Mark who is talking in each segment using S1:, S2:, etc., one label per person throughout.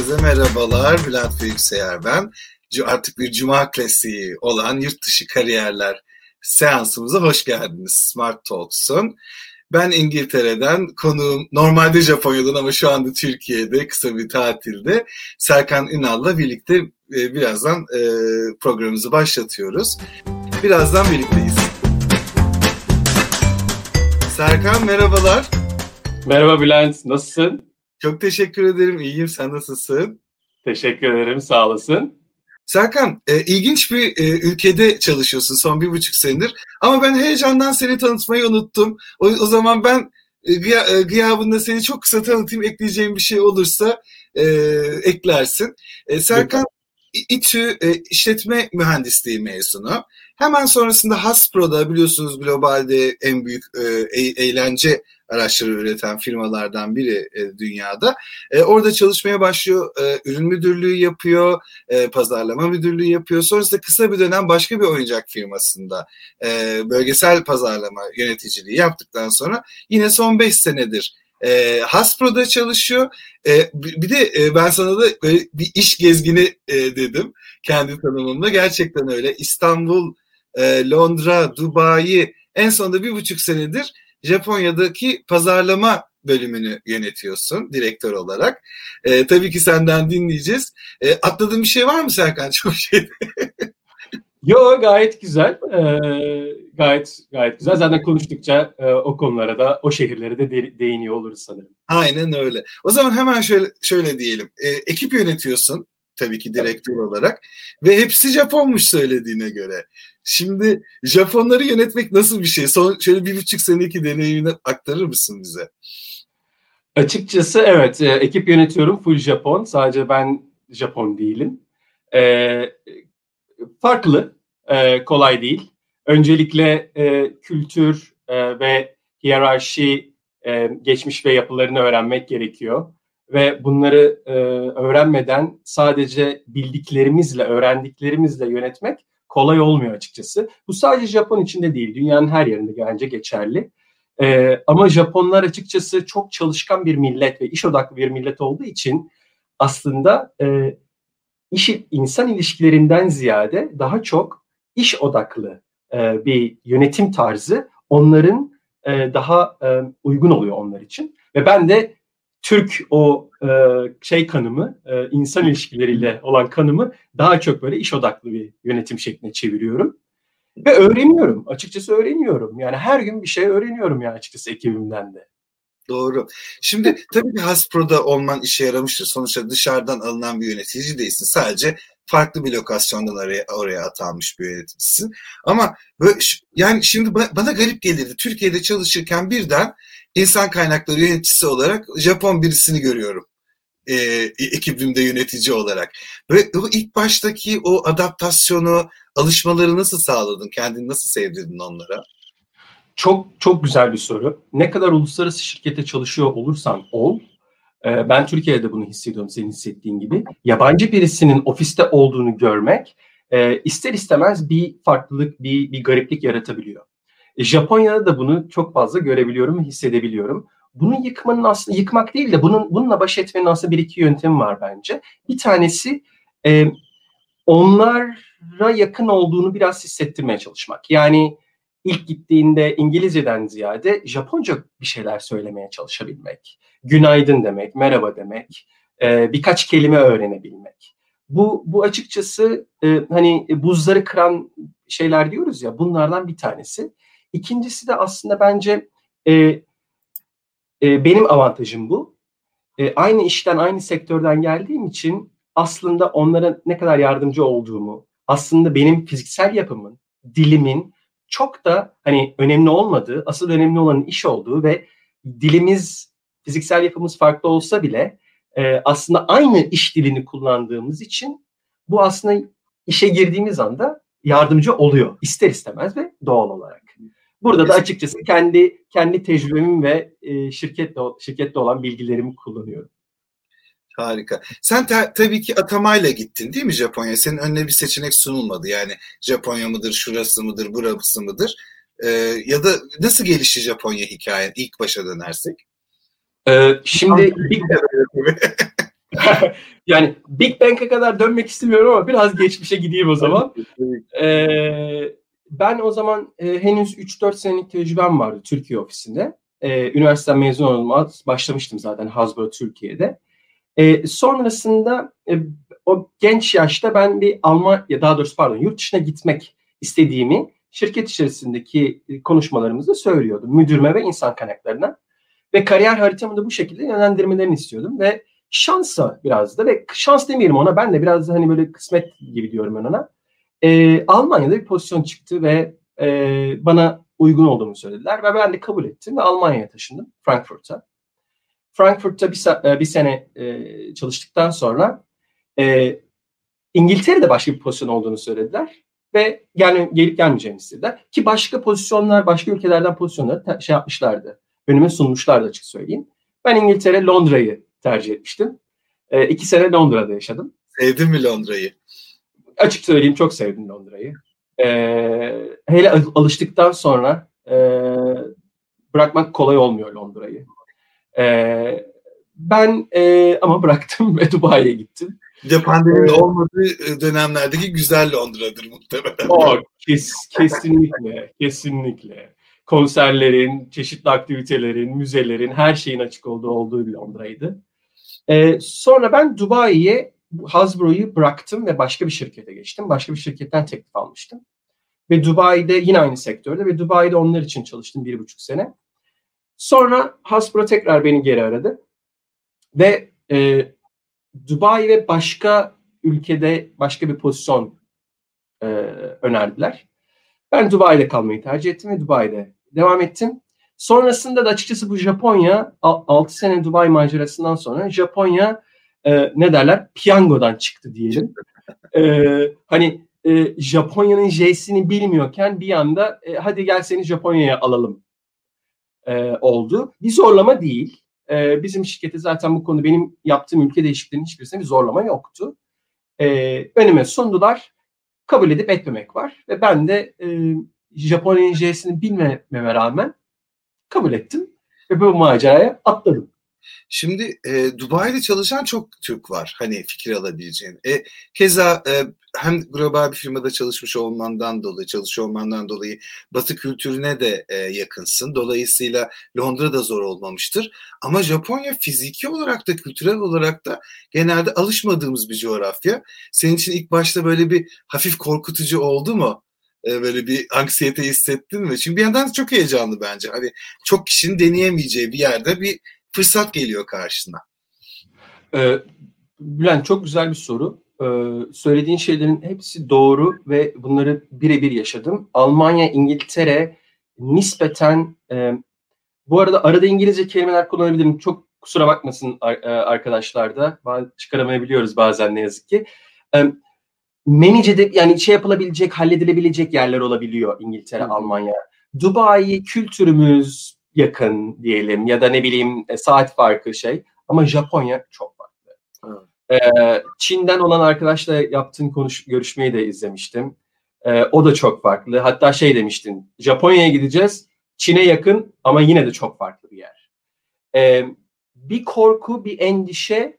S1: Herkese merhabalar. Bülent Büyükseyer ben. Artık bir cuma klasiği olan yurt dışı kariyerler seansımıza hoş geldiniz. Smart Talks'un. Ben İngiltere'den, konuğum normalde Japonya'dan ama şu anda Türkiye'de kısa bir tatilde Serkan Ünal'la birlikte e, birazdan e, programımızı başlatıyoruz. Birazdan birlikteyiz. Serkan merhabalar.
S2: Merhaba Bülent, nasılsın?
S1: Çok teşekkür ederim, iyiyim. Sen nasılsın?
S2: Teşekkür ederim, sağ olasın.
S1: Serkan, e, ilginç bir e, ülkede çalışıyorsun son bir buçuk senedir. Ama ben heyecandan seni tanıtmayı unuttum. O, o zaman ben e, gıya, e, gıyabında seni çok kısa tanıtayım. Ekleyeceğim bir şey olursa e, eklersin. E, Serkan İTÜ e, işletme mühendisliği mezunu. Hemen sonrasında Hasbro'da biliyorsunuz globalde en büyük e, eğlence araçları üreten firmalardan biri e, dünyada. E, orada çalışmaya başlıyor, e, ürün müdürlüğü yapıyor, e, pazarlama müdürlüğü yapıyor. Sonrasında kısa bir dönem başka bir oyuncak firmasında e, bölgesel pazarlama yöneticiliği yaptıktan sonra yine son 5 senedir e, Hasbro'da çalışıyor. E, bir de e, ben sana da böyle bir iş gezgini e, dedim kendi tanımımda. Gerçekten öyle. İstanbul, e, Londra, Dubai en sonunda bir buçuk senedir Japonya'daki pazarlama bölümünü yönetiyorsun direktör olarak. E, tabii ki senden dinleyeceğiz. E, atladığın bir şey var mı Serkan? Çok şey.
S2: Yo gayet güzel. Ee, gayet gayet güzel. Zaten konuştukça e, o konulara da o şehirlere de de, değiniyor oluruz sanırım.
S1: Aynen öyle. O zaman hemen şöyle şöyle diyelim. E, ekip yönetiyorsun tabii ki direktör evet. olarak ve hepsi Japonmuş söylediğine göre. Şimdi Japonları yönetmek nasıl bir şey? Son şöyle bir buçuk seneki deneyimini aktarır mısın bize?
S2: Açıkçası evet. E, ekip yönetiyorum full Japon. Sadece ben Japon değilim. E, farklı. E, kolay değil. Öncelikle e, kültür e, ve hiyerarşi e, geçmiş ve yapılarını öğrenmek gerekiyor. Ve bunları e, öğrenmeden sadece bildiklerimizle, öğrendiklerimizle yönetmek kolay olmuyor açıkçası. Bu sadece Japon içinde değil, dünyanın her yerinde bence geçerli. Ee, ama Japonlar açıkçası çok çalışkan bir millet ve iş odaklı bir millet olduğu için aslında e, iş insan ilişkilerinden ziyade daha çok iş odaklı e, bir yönetim tarzı onların e, daha e, uygun oluyor onlar için. Ve ben de Türk o e, şey kanımı, e, insan ilişkileriyle olan kanımı daha çok böyle iş odaklı bir yönetim şekline çeviriyorum. Ve öğreniyorum. Açıkçası öğreniyorum. Yani her gün bir şey öğreniyorum yani açıkçası ekibimden de.
S1: Doğru. Şimdi tabii ki Haspro'da olman işe yaramıştır. Sonuçta dışarıdan alınan bir yönetici değilsin. Sadece farklı bir lokasyondan oraya, oraya atanmış bir yöneticisin. Ama böyle, yani şimdi bana garip gelirdi. Türkiye'de çalışırken birden insan kaynakları yöneticisi olarak Japon birisini görüyorum. E, ekibimde yönetici olarak. Ve o ilk baştaki o adaptasyonu, alışmaları nasıl sağladın? Kendini nasıl sevdirdin onlara?
S2: Çok çok güzel bir soru. Ne kadar uluslararası şirkete çalışıyor olursan ol, e, ben Türkiye'de bunu hissediyorum senin hissettiğin gibi. Yabancı birisinin ofiste olduğunu görmek e, ister istemez bir farklılık, bir, bir gariplik yaratabiliyor. E, Japonya'da da bunu çok fazla görebiliyorum ve hissedebiliyorum. Bunu yıkmanın aslında yıkmak değil de bunun bununla baş etmenin aslında bir iki yöntemi var bence. Bir tanesi e, onlara yakın olduğunu biraz hissettirmeye çalışmak. Yani ilk gittiğinde İngilizceden ziyade Japonca bir şeyler söylemeye çalışabilmek. Günaydın demek, merhaba demek, e, birkaç kelime öğrenebilmek. Bu, bu açıkçası e, hani buzları kıran şeyler diyoruz ya bunlardan bir tanesi. İkincisi de aslında bence e, e, benim avantajım bu. E, aynı işten, aynı sektörden geldiğim için aslında onlara ne kadar yardımcı olduğumu, aslında benim fiziksel yapımın, dilimin çok da hani önemli olmadığı, asıl önemli olan iş olduğu ve dilimiz, fiziksel yapımız farklı olsa bile e, aslında aynı iş dilini kullandığımız için bu aslında işe girdiğimiz anda yardımcı oluyor ister istemez ve doğal olarak. Burada da açıkçası kendi kendi tecrübemi ve e, şirketle şirkette olan bilgilerimi kullanıyorum.
S1: Harika. Sen ta, tabii ki atamayla gittin değil mi Japonya? Senin önüne bir seçenek sunulmadı. Yani Japonya mıdır, şurası mıdır, burası mıdır? Ee, ya da nasıl gelişti Japonya hikayen ilk başa dönersek?
S2: Ee, şimdi yani Big Bang'e kadar dönmek istemiyorum ama biraz geçmişe gideyim o zaman. Ee, ben o zaman e, henüz 3-4 senelik tecrübem vardı Türkiye ofisinde. E, üniversiteden mezun olmaz başlamıştım zaten Hasbro Türkiye'de. E, sonrasında e, o genç yaşta ben bir Almanya, daha doğrusu pardon yurt dışına gitmek istediğimi şirket içerisindeki konuşmalarımızda söylüyordum. Müdürme ve insan kaynaklarına. Ve kariyer haritamı da bu şekilde yönlendirmelerini istiyordum. Ve şansa biraz da ve şans demeyelim ona ben de biraz da hani böyle kısmet gibi diyorum ben ona. E, Almanya'da bir pozisyon çıktı ve e, bana uygun olduğunu söylediler ve ben de kabul ettim ve Almanya'ya taşındım Frankfurt'a. Frankfurt'ta bir, e, bir sene e, çalıştıktan sonra e, İngiltere'de başka bir pozisyon olduğunu söylediler ve gel, gelip gelmeyeceğini istediler. Ki başka pozisyonlar, başka ülkelerden pozisyonları şey yapmışlardı. Önüme sunmuşlardı açık söyleyeyim. Ben İngiltere, Londra'yı tercih etmiştim. E, iki sene Londra'da yaşadım.
S1: Sevdin mi Londra'yı?
S2: Açık söyleyeyim çok sevdim Londra'yı. E, hele alıştıktan sonra e, bırakmak kolay olmuyor Londra'yı. E, ben e, ama bıraktım ve Dubai'ye gittim.
S1: Bir de pandeminin ee, olmadığı dönemlerdeki güzel Londra'dır muhtemelen.
S2: O, kes, kesinlikle, kesinlikle. Konserlerin, çeşitli aktivitelerin, müzelerin, her şeyin açık olduğu olduğu bir Londra'ydı. Ee, sonra ben Dubai'ye Hasbro'yu bıraktım ve başka bir şirkete geçtim. Başka bir şirketten teklif almıştım. Ve Dubai'de yine aynı sektörde ve Dubai'de onlar için çalıştım bir buçuk sene. Sonra Hasbro tekrar beni geri aradı. Ve e, Dubai ve başka ülkede başka bir pozisyon e, önerdiler. Ben Dubai'de kalmayı tercih ettim ve Dubai'de devam ettim. Sonrasında da açıkçası bu Japonya 6 sene Dubai macerasından sonra Japonya e, ne derler piyangodan çıktı diyelim. E, hani e, Japonya'nın J'sini bilmiyorken bir anda e, hadi gel seni Japonya'ya alalım e, oldu. Bir zorlama değil. E, bizim şirketi zaten bu konuda benim yaptığım ülke değişikliğinin hiçbirisinde bir zorlama yoktu. E, önüme sundular. Kabul edip etmemek var. Ve ben de e, Japonya'nın J'sini bilmememe rağmen kabul ettim. Ve bu maceraya atladım.
S1: Şimdi e, Dubai'de çalışan çok Türk var hani fikir alabileceğin. E, keza e, hem global bir firmada çalışmış olmandan dolayı, çalışıyor olmandan dolayı Batı kültürüne de e, yakınsın. Dolayısıyla Londra da zor olmamıştır. Ama Japonya fiziki olarak da kültürel olarak da genelde alışmadığımız bir coğrafya. Senin için ilk başta böyle bir hafif korkutucu oldu mu? E, böyle bir anksiyete hissettin mi? Çünkü bir yandan çok heyecanlı bence. Hani çok kişinin deneyemeyeceği bir yerde bir fırsat geliyor karşına.
S2: Ee, Bülent çok güzel bir soru. Ee, söylediğin şeylerin hepsi doğru ve bunları birebir yaşadım. Almanya, İngiltere nispeten e, bu arada arada İngilizce kelimeler kullanabilirim. Çok kusura bakmasın e, arkadaşlar da. Çıkaramayabiliyoruz bazen ne yazık ki. E, Menice'de yani şey yapılabilecek, halledilebilecek yerler olabiliyor İngiltere, Hı. Almanya. Dubai kültürümüz yakın diyelim ya da ne bileyim e, saat farkı şey ama Japonya çok farklı. Hı. Ee, Çin'den olan arkadaşla yaptığın konuş görüşmeyi de izlemiştim. Ee, o da çok farklı. Hatta şey demiştin, Japonya'ya gideceğiz, Çin'e yakın ama yine de çok farklı bir yer. Ee, bir korku, bir endişe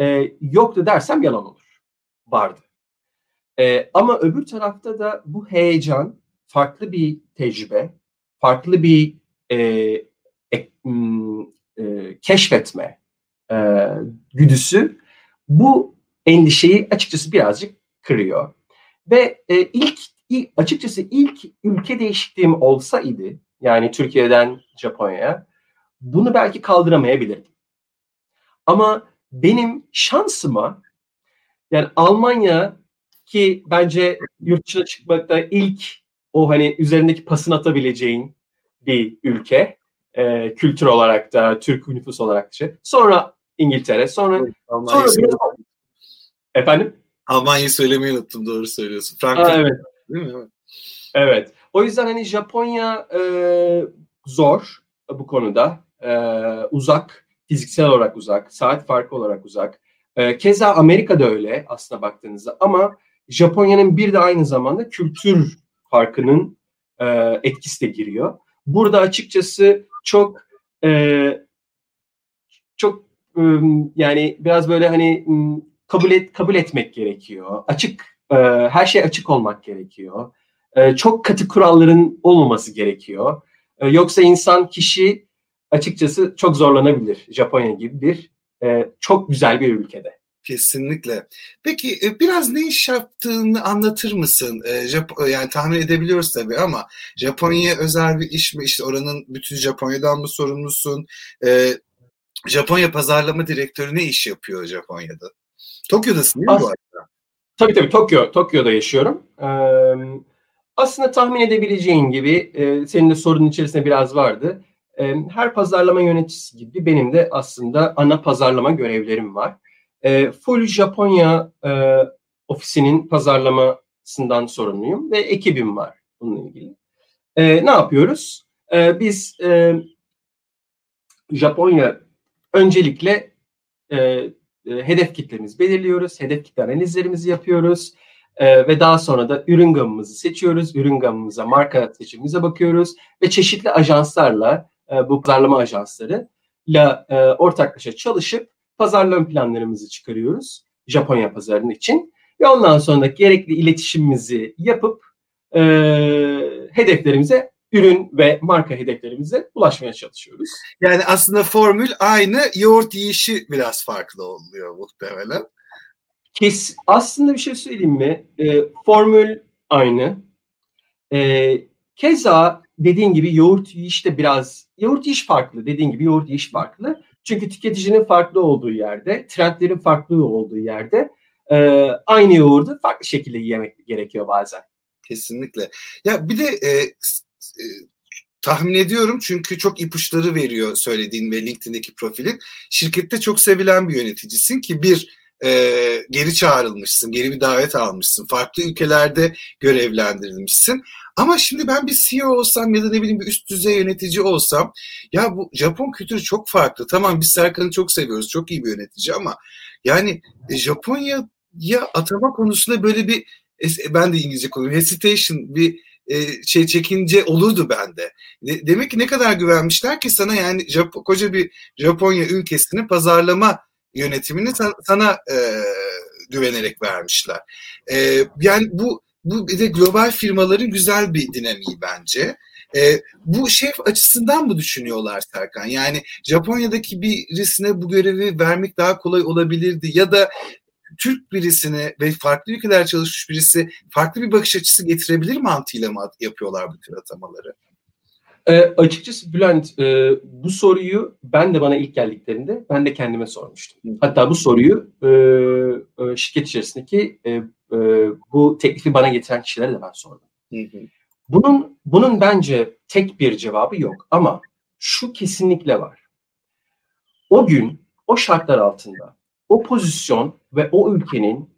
S2: e, yoktu dersem yalan olur. Vardı. Ama öbür tarafta da bu heyecan, farklı bir tecrübe, farklı bir e, e, e, keşfetme e, güdüsü bu endişeyi açıkçası birazcık kırıyor. Ve e, ilk, ilk açıkçası ilk ülke değişikliğim olsa idi yani Türkiye'den Japonya'ya bunu belki kaldıramayabilirdim. Ama benim şansıma yani Almanya ki bence yurt dışına çıkmakta ilk o hani üzerindeki pasını atabileceğin bir ülke. E, kültür olarak da, Türk nüfus olarak da. Şey. Sonra İngiltere, sonra... sonra biraz... Efendim?
S1: Almanya'yı söylemeyi unuttum, doğru söylüyorsun. Frankfurt.
S2: Aa, evet. Değil mi? Evet. O yüzden hani Japonya e, zor bu konuda. E, uzak, fiziksel olarak uzak, saat farkı olarak uzak. E, keza Amerika'da öyle aslında baktığınızda ama Japonya'nın bir de aynı zamanda kültür farkının e, etkisi de giriyor. Burada açıkçası çok e, çok yani biraz böyle hani kabul et kabul etmek gerekiyor. Açık her şey açık olmak gerekiyor. Çok katı kuralların olmaması gerekiyor. Yoksa insan kişi açıkçası çok zorlanabilir Japonya gibi bir çok güzel bir ülkede.
S1: Kesinlikle. Peki e, biraz ne iş yaptığını anlatır mısın? E, Jap yani tahmin edebiliyoruz tabii ama Japonya'ya özel bir iş mi? İşte oranın bütün Japonya'dan mı sorumlusun? Japonya pazarlama direktörü ne iş yapıyor Japonya'da? Tokyo'dasın değil mi As- bu arada?
S2: Tabii tabii Tokyo, Tokyo'da yaşıyorum. Ee, aslında tahmin edebileceğin gibi e, senin de sorunun içerisinde biraz vardı. E, her pazarlama yöneticisi gibi benim de aslında ana pazarlama görevlerim var. E, full Japonya e, ofisinin pazarlamasından sorumluyum ve ekibim var bununla ilgili. E, ne yapıyoruz? E, biz e, Japonya öncelikle e, e, hedef kitlemizi belirliyoruz, hedef kitle analizlerimizi yapıyoruz e, ve daha sonra da ürün gamımızı seçiyoruz, ürün gamımıza, marka seçimimize bakıyoruz ve çeşitli ajanslarla, e, bu pazarlama ajanslarıyla e, ortaklaşa çalışıp pazarlama planlarımızı çıkarıyoruz Japonya pazarının için. Ve ondan sonra gerekli iletişimimizi yapıp e, hedeflerimize, ürün ve marka hedeflerimize ulaşmaya çalışıyoruz.
S1: Yani aslında formül aynı, yoğurt yiyişi biraz farklı oluyor muhtemelen.
S2: Kes, aslında bir şey söyleyeyim mi? E, formül aynı. E, keza dediğin gibi yoğurt yiyiş de biraz, yoğurt yiyiş farklı. Dediğin gibi yoğurt yiyiş farklı. Çünkü tüketicinin farklı olduğu yerde, trendlerin farklı olduğu yerde e, aynı yoğurdu farklı şekilde yemek gerekiyor bazen.
S1: Kesinlikle. Ya bir de e, e, tahmin ediyorum çünkü çok ipuçları veriyor söylediğin ve LinkedIn'deki profilin. Şirkette çok sevilen bir yöneticisin ki bir e, geri çağrılmışsın, geri bir davet almışsın, farklı ülkelerde görevlendirilmişsin. Ama şimdi ben bir CEO olsam ya da ne bileyim bir üst düzey yönetici olsam ya bu Japon kültürü çok farklı. Tamam biz Serkan'ı çok seviyoruz. Çok iyi bir yönetici ama yani e, Japonya'ya atama konusunda böyle bir ben de İngilizce konuşuyorum. Hesitation bir e, şey çekince olurdu bende. De, demek ki ne kadar güvenmişler ki sana yani koca bir Japonya ülkesini pazarlama yönetimini sana, sana e, güvenerek vermişler. E, yani bu bu bir de global firmaların güzel bir dinamiği bence. E, bu şef açısından mı düşünüyorlar Serkan? Yani Japonya'daki birisine bu görevi vermek daha kolay olabilirdi ya da Türk birisine ve farklı ülkeler çalışmış birisi farklı bir bakış açısı getirebilir mantığıyla mı yapıyorlar bu tür atamaları?
S2: E, açıkçası Bülent e, bu soruyu ben de bana ilk geldiklerinde ben de kendime sormuştum. Hatta bu soruyu e, e, şirket içerisindeki e, e, bu teklifi bana getiren kişilere de ben sordum. Bunun bunun bence tek bir cevabı yok ama şu kesinlikle var. O gün o şartlar altında o pozisyon ve o ülkenin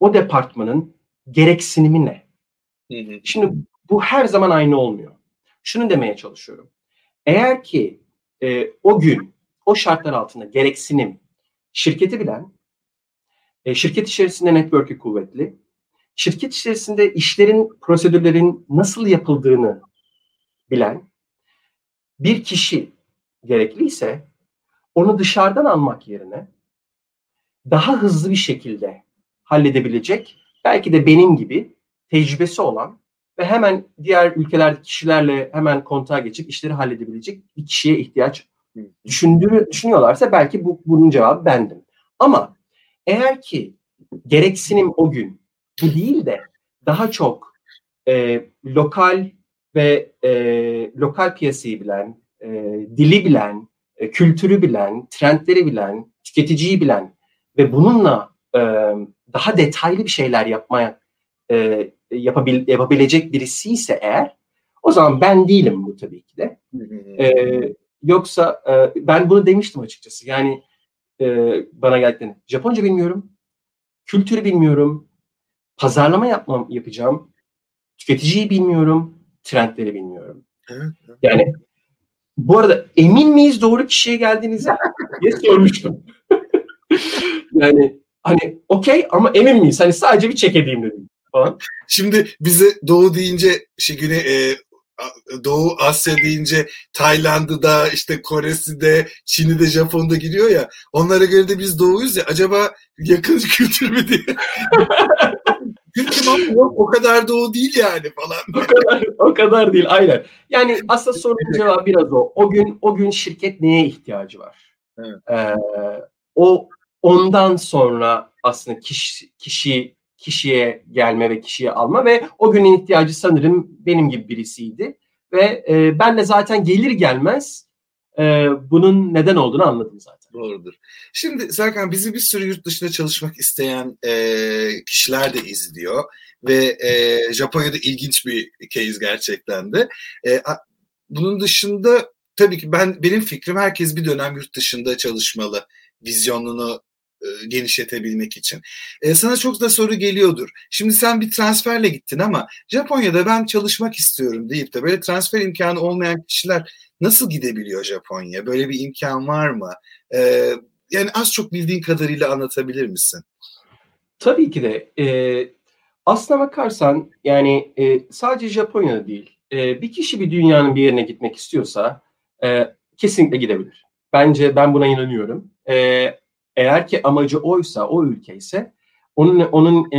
S2: o departmanın gereksinimi ne? Şimdi bu her zaman aynı olmuyor şunu demeye çalışıyorum. Eğer ki e, o gün o şartlar altında gereksinim şirketi bilen, e, şirket içerisinde network'ü kuvvetli, şirket içerisinde işlerin, prosedürlerin nasıl yapıldığını bilen bir kişi gerekliyse onu dışarıdan almak yerine daha hızlı bir şekilde halledebilecek, belki de benim gibi tecrübesi olan ve hemen diğer ülkelerdeki kişilerle hemen kontağa geçip işleri halledebilecek bir kişiye ihtiyaç düşündüğünü düşünüyorlarsa belki bu bunun cevabı bendim. Ama eğer ki gereksinim o gün bu değil de daha çok e, lokal ve e, lokal piyasayı bilen, e, dili bilen, e, kültürü bilen, trendleri bilen, tüketiciyi bilen ve bununla e, daha detaylı bir şeyler yapmaya e, yapabil, yapabilecek birisi ise eğer o zaman ben değilim bu tabii ki de. Ee, yoksa e, ben bunu demiştim açıkçası. Yani e, bana geldiklerinde Japonca bilmiyorum, kültürü bilmiyorum, pazarlama yapmam yapacağım, tüketiciyi bilmiyorum, trendleri bilmiyorum. Yani bu arada emin miyiz doğru kişiye geldiğinize diye sormuştum. yani hani okey ama emin miyiz? Hani sadece bir çek edeyim dedim falan.
S1: Şimdi bize doğu deyince şey güne e, Doğu Asya deyince Tayland'ı da işte Kore'si de Çin'i de Japon'u da giriyor ya. Onlara göre de biz Doğu'yuz ya. Acaba yakın kültür mü diye. Yok o kadar Doğu değil yani falan.
S2: o kadar o kadar değil aynen. Yani aslında sorunun cevabı biraz o. O gün o gün şirket neye ihtiyacı var? Evet. Ee, o ondan sonra aslında kişi, kişi kişiye gelme ve kişiye alma ve o günün ihtiyacı sanırım benim gibi birisiydi. Ve e, ben de zaten gelir gelmez e, bunun neden olduğunu anladım zaten.
S1: Doğrudur. Şimdi Serkan bizi bir sürü yurt dışında çalışmak isteyen e, kişiler de izliyor ve e, Japonya'da ilginç bir case gerçekten de. E, bunun dışında tabii ki ben benim fikrim herkes bir dönem yurt dışında çalışmalı vizyonunu e, genişletebilmek için. E, sana çok da soru geliyordur. Şimdi sen bir transferle gittin ama Japonya'da ben çalışmak istiyorum deyip de böyle transfer imkanı olmayan kişiler nasıl gidebiliyor Japonya? Böyle bir imkan var mı? E, yani az çok bildiğin kadarıyla anlatabilir misin?
S2: Tabii ki de. E, aslına bakarsan yani e, sadece Japonya'da değil. E, bir kişi bir dünyanın bir yerine gitmek istiyorsa e, kesinlikle gidebilir. Bence ben buna inanıyorum. E, eğer ki amacı oysa, o ülke ise onun onun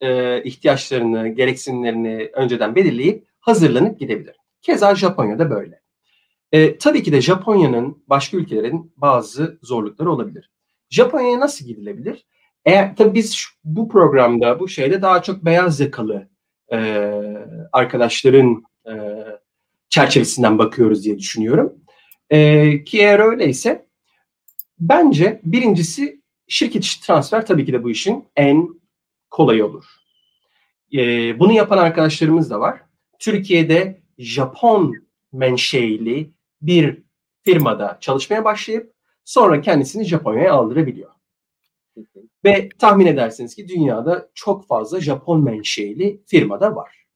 S2: e, ihtiyaçlarını, gereksinimlerini önceden belirleyip hazırlanıp gidebilir. Keza Japonya'da böyle. E, tabii ki de Japonya'nın başka ülkelerin bazı zorlukları olabilir. Japonya'ya nasıl gidilebilir? Eğer tabii biz şu, bu programda, bu şeyde daha çok beyaz yakalı e, arkadaşların e, çerçevesinden bakıyoruz diye düşünüyorum. E, ki eğer öyleyse Bence birincisi şirket içi transfer tabii ki de bu işin en kolay olur. Ee, bunu yapan arkadaşlarımız da var. Türkiye'de Japon menşeili bir firmada çalışmaya başlayıp sonra kendisini Japonya'ya aldırabiliyor. Ve tahmin edersiniz ki dünyada çok fazla Japon menşeili firmada var.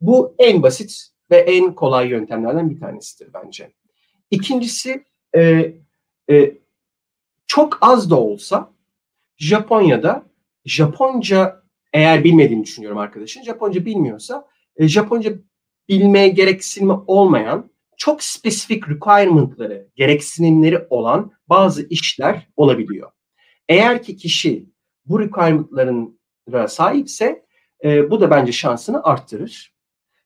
S2: Bu en basit ve en kolay yöntemlerden bir tanesidir bence. İkincisi e, e, çok az da olsa Japonya'da Japonca eğer bilmediğini düşünüyorum arkadaşın. Japonca bilmiyorsa e, Japonca bilmeye gereksinimi olmayan çok spesifik requirement'ları, gereksinimleri olan bazı işler olabiliyor. Eğer ki kişi bu requirement'ların sahipse e, bu da bence şansını arttırır.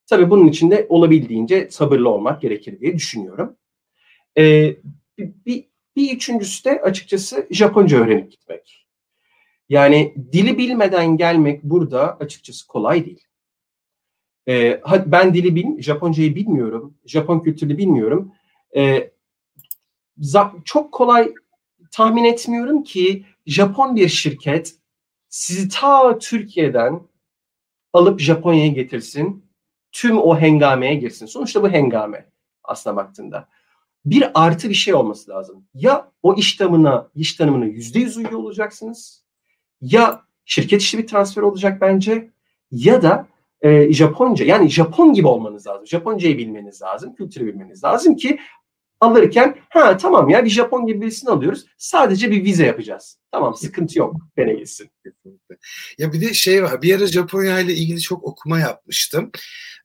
S2: Tabii bunun için de olabildiğince sabırlı olmak gerekir diye düşünüyorum. E, bir, bir üçüncüsü de açıkçası Japonca öğrenip gitmek. Yani dili bilmeden gelmek burada açıkçası kolay değil. Ee, ben dili bil, Japoncayı bilmiyorum, Japon kültürünü bilmiyorum. Ee, çok kolay tahmin etmiyorum ki Japon bir şirket sizi ta Türkiye'den alıp Japonya'ya getirsin, tüm o hengameye girsin. Sonuçta bu hengame aslına baktığında bir artı bir şey olması lazım. Ya o iş tanımına, iş tanımına yüzde yüz uyuyor olacaksınız ya şirket içi bir transfer olacak bence ya da e, Japonca yani Japon gibi olmanız lazım. Japoncayı bilmeniz lazım, kültürü bilmeniz lazım ki alırken ha tamam ya bir Japon gibi birisini alıyoruz. Sadece bir vize yapacağız. Tamam sıkıntı yok. Bene gitsin.
S1: Ya bir de şey var. Bir ara Japonya ile ilgili çok okuma yapmıştım.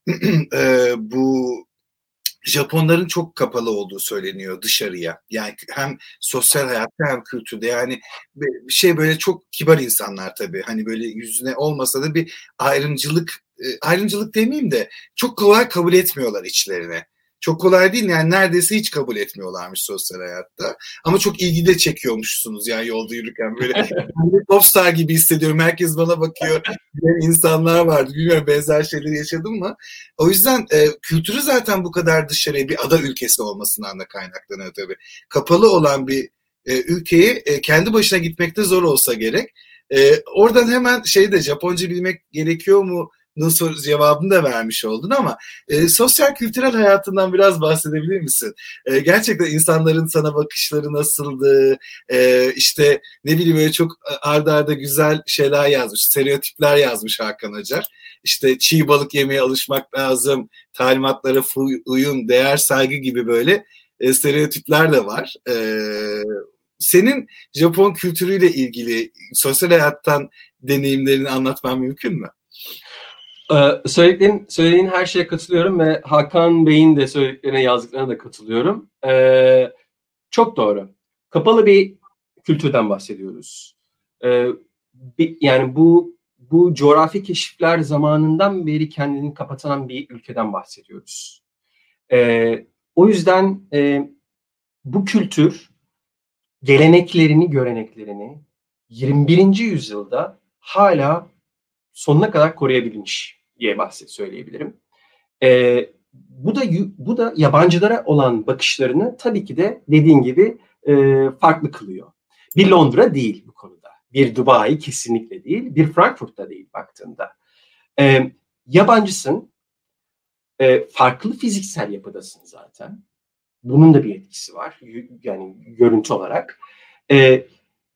S1: e, bu Japonların çok kapalı olduğu söyleniyor dışarıya. Yani hem sosyal hayatta hem kültürde. Yani bir şey böyle çok kibar insanlar tabii. Hani böyle yüzüne olmasa da bir ayrımcılık e, ayrımcılık demeyeyim de çok kolay kabul etmiyorlar içlerine çok kolay değil yani neredeyse hiç kabul etmiyorlarmış sosyal hayatta. Ama çok ilgi de çekiyormuşsunuz yani yolda yürürken böyle popstar gibi hissediyorum. Herkes bana bakıyor. insanlar vardı. Bilmiyorum benzer şeyleri yaşadım mı? O yüzden e, kültürü zaten bu kadar dışarıya bir ada ülkesi olmasından da kaynaklanıyor tabii. Kapalı olan bir e, ülkeyi e, kendi başına gitmekte zor olsa gerek. E, oradan hemen şeyde Japonca bilmek gerekiyor mu soru cevabını da vermiş oldun ama e, sosyal kültürel hayatından biraz bahsedebilir misin? E, gerçekten insanların sana bakışları nasıldı? E, işte ne bileyim böyle çok ardarda arda güzel şeyler yazmış, stereotipler yazmış Hakan Acar. İşte çiğ balık yemeye alışmak lazım, talimatlara uyum, değer, saygı gibi böyle e, stereotipler de var. E, senin Japon kültürüyle ilgili sosyal hayattan deneyimlerini anlatman mümkün mü?
S2: Ee, söylediğin, söylediğin her şeye katılıyorum ve Hakan Bey'in de söylediklerine yazdıklarına da katılıyorum. Ee, çok doğru. Kapalı bir kültürden bahsediyoruz. Ee, bir, yani bu bu coğrafi keşifler zamanından beri kendini kapatan bir ülkeden bahsediyoruz. Ee, o yüzden e, bu kültür geleneklerini, göreneklerini 21. yüzyılda hala sonuna kadar koruyabilmiş diye bahset söyleyebilirim. Ee, bu da bu da yabancılara olan bakışlarını tabii ki de dediğin gibi e, farklı kılıyor. Bir Londra değil bu konuda. Bir Dubai kesinlikle değil. Bir Frankfurt'ta değil baktığında. Ee, yabancısın. E, farklı fiziksel yapıdasın zaten. Bunun da bir etkisi var. Yani görüntü olarak. E,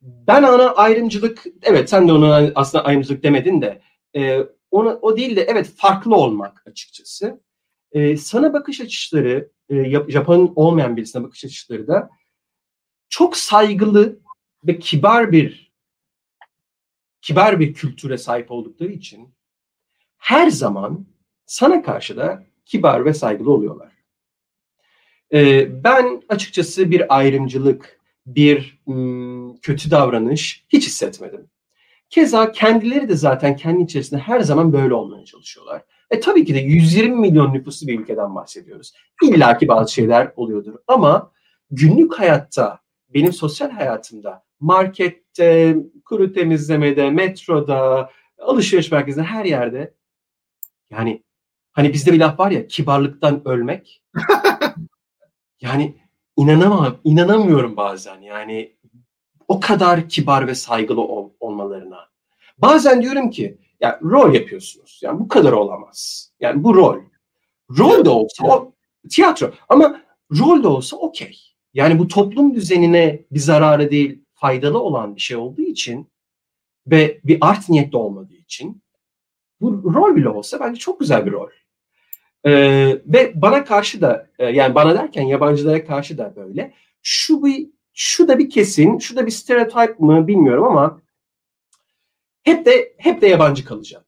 S2: ben ana ayrımcılık, evet sen de ona aslında ayrımcılık demedin de e, ona, o değil de evet farklı olmak açıkçası. E, sana bakış açıları, e, Japon olmayan birisine bakış açıları da çok saygılı ve kibar bir kibar bir kültüre sahip oldukları için her zaman sana karşı da kibar ve saygılı oluyorlar. Ee, ben açıkçası bir ayrımcılık, bir kötü davranış hiç hissetmedim. Keza kendileri de zaten kendi içerisinde her zaman böyle olmaya çalışıyorlar. E tabii ki de 120 milyon nüfuslu bir ülkeden bahsediyoruz. İlla ki bazı şeyler oluyordur ama günlük hayatta, benim sosyal hayatımda, markette, kuru temizlemede, metroda, alışveriş merkezinde her yerde yani hani bizde bir laf var ya kibarlıktan ölmek. yani inanamam, inanamıyorum bazen yani o kadar kibar ve saygılı ol, olmalarına. Bazen diyorum ki ya rol yapıyorsunuz. Yani bu kadar olamaz. Yani bu rol. Rol de olsa o tiyatro ama rol de olsa okey. Yani bu toplum düzenine bir zararı değil faydalı olan bir şey olduğu için ve bir art niyetli olmadığı için bu rol bile olsa bence çok güzel bir rol. Ee, ve bana karşı da e, yani bana derken yabancılara karşı da böyle. Şu bir şu da bir kesin, şu da bir stereotip mı bilmiyorum ama hep de hep de yabancı kalacağım.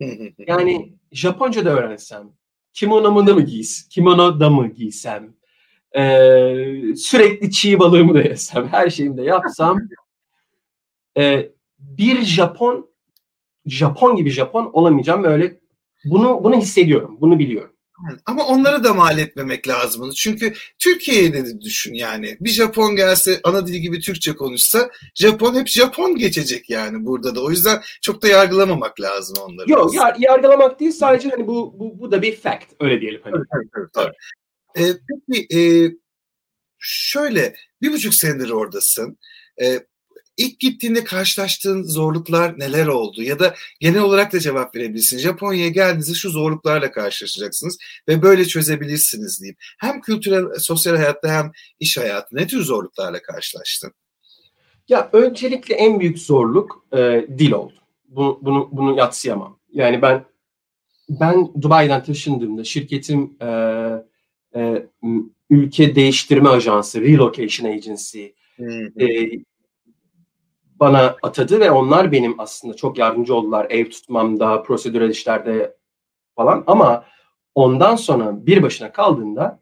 S2: Yani Japonca da öğrensem, kimono da mı giys, kimono da mı giysem, e, sürekli çiğ balığımı da yesem, her şeyimi de yapsam, e, bir Japon, Japon gibi Japon olamayacağım böyle bunu bunu hissediyorum, bunu biliyorum.
S1: Ama onları da mal etmemek lazım. Çünkü Türkiye'de de düşün yani. Bir Japon gelse ana dili gibi Türkçe konuşsa Japon hep Japon geçecek yani burada da. O yüzden çok da yargılamamak lazım onları.
S2: Yok yar, yargılamak değil sadece hani bu, bu, bu da bir fact öyle diyelim. Hani. Evet, evet, evet.
S1: Ee, peki e, şöyle bir buçuk senedir oradasın. E, İlk gittiğinde karşılaştığın zorluklar neler oldu? Ya da genel olarak da cevap verebilirsin. Japonya'ya geldiğinizde şu zorluklarla karşılaşacaksınız ve böyle çözebilirsiniz diyeyim. Hem kültürel, sosyal hayatta hem iş hayatı ne tür zorluklarla karşılaştın?
S2: Ya öncelikle en büyük zorluk e, dil oldu. Bunu, bunu, bunu yatsıyamam. Yani ben ben Dubai'den taşındığımda şirketim e, e, ülke değiştirme ajansı, relocation agency, e, bana atadı ve onlar benim aslında çok yardımcı oldular ev tutmamda, prosedürel işlerde falan ama ondan sonra bir başına kaldığında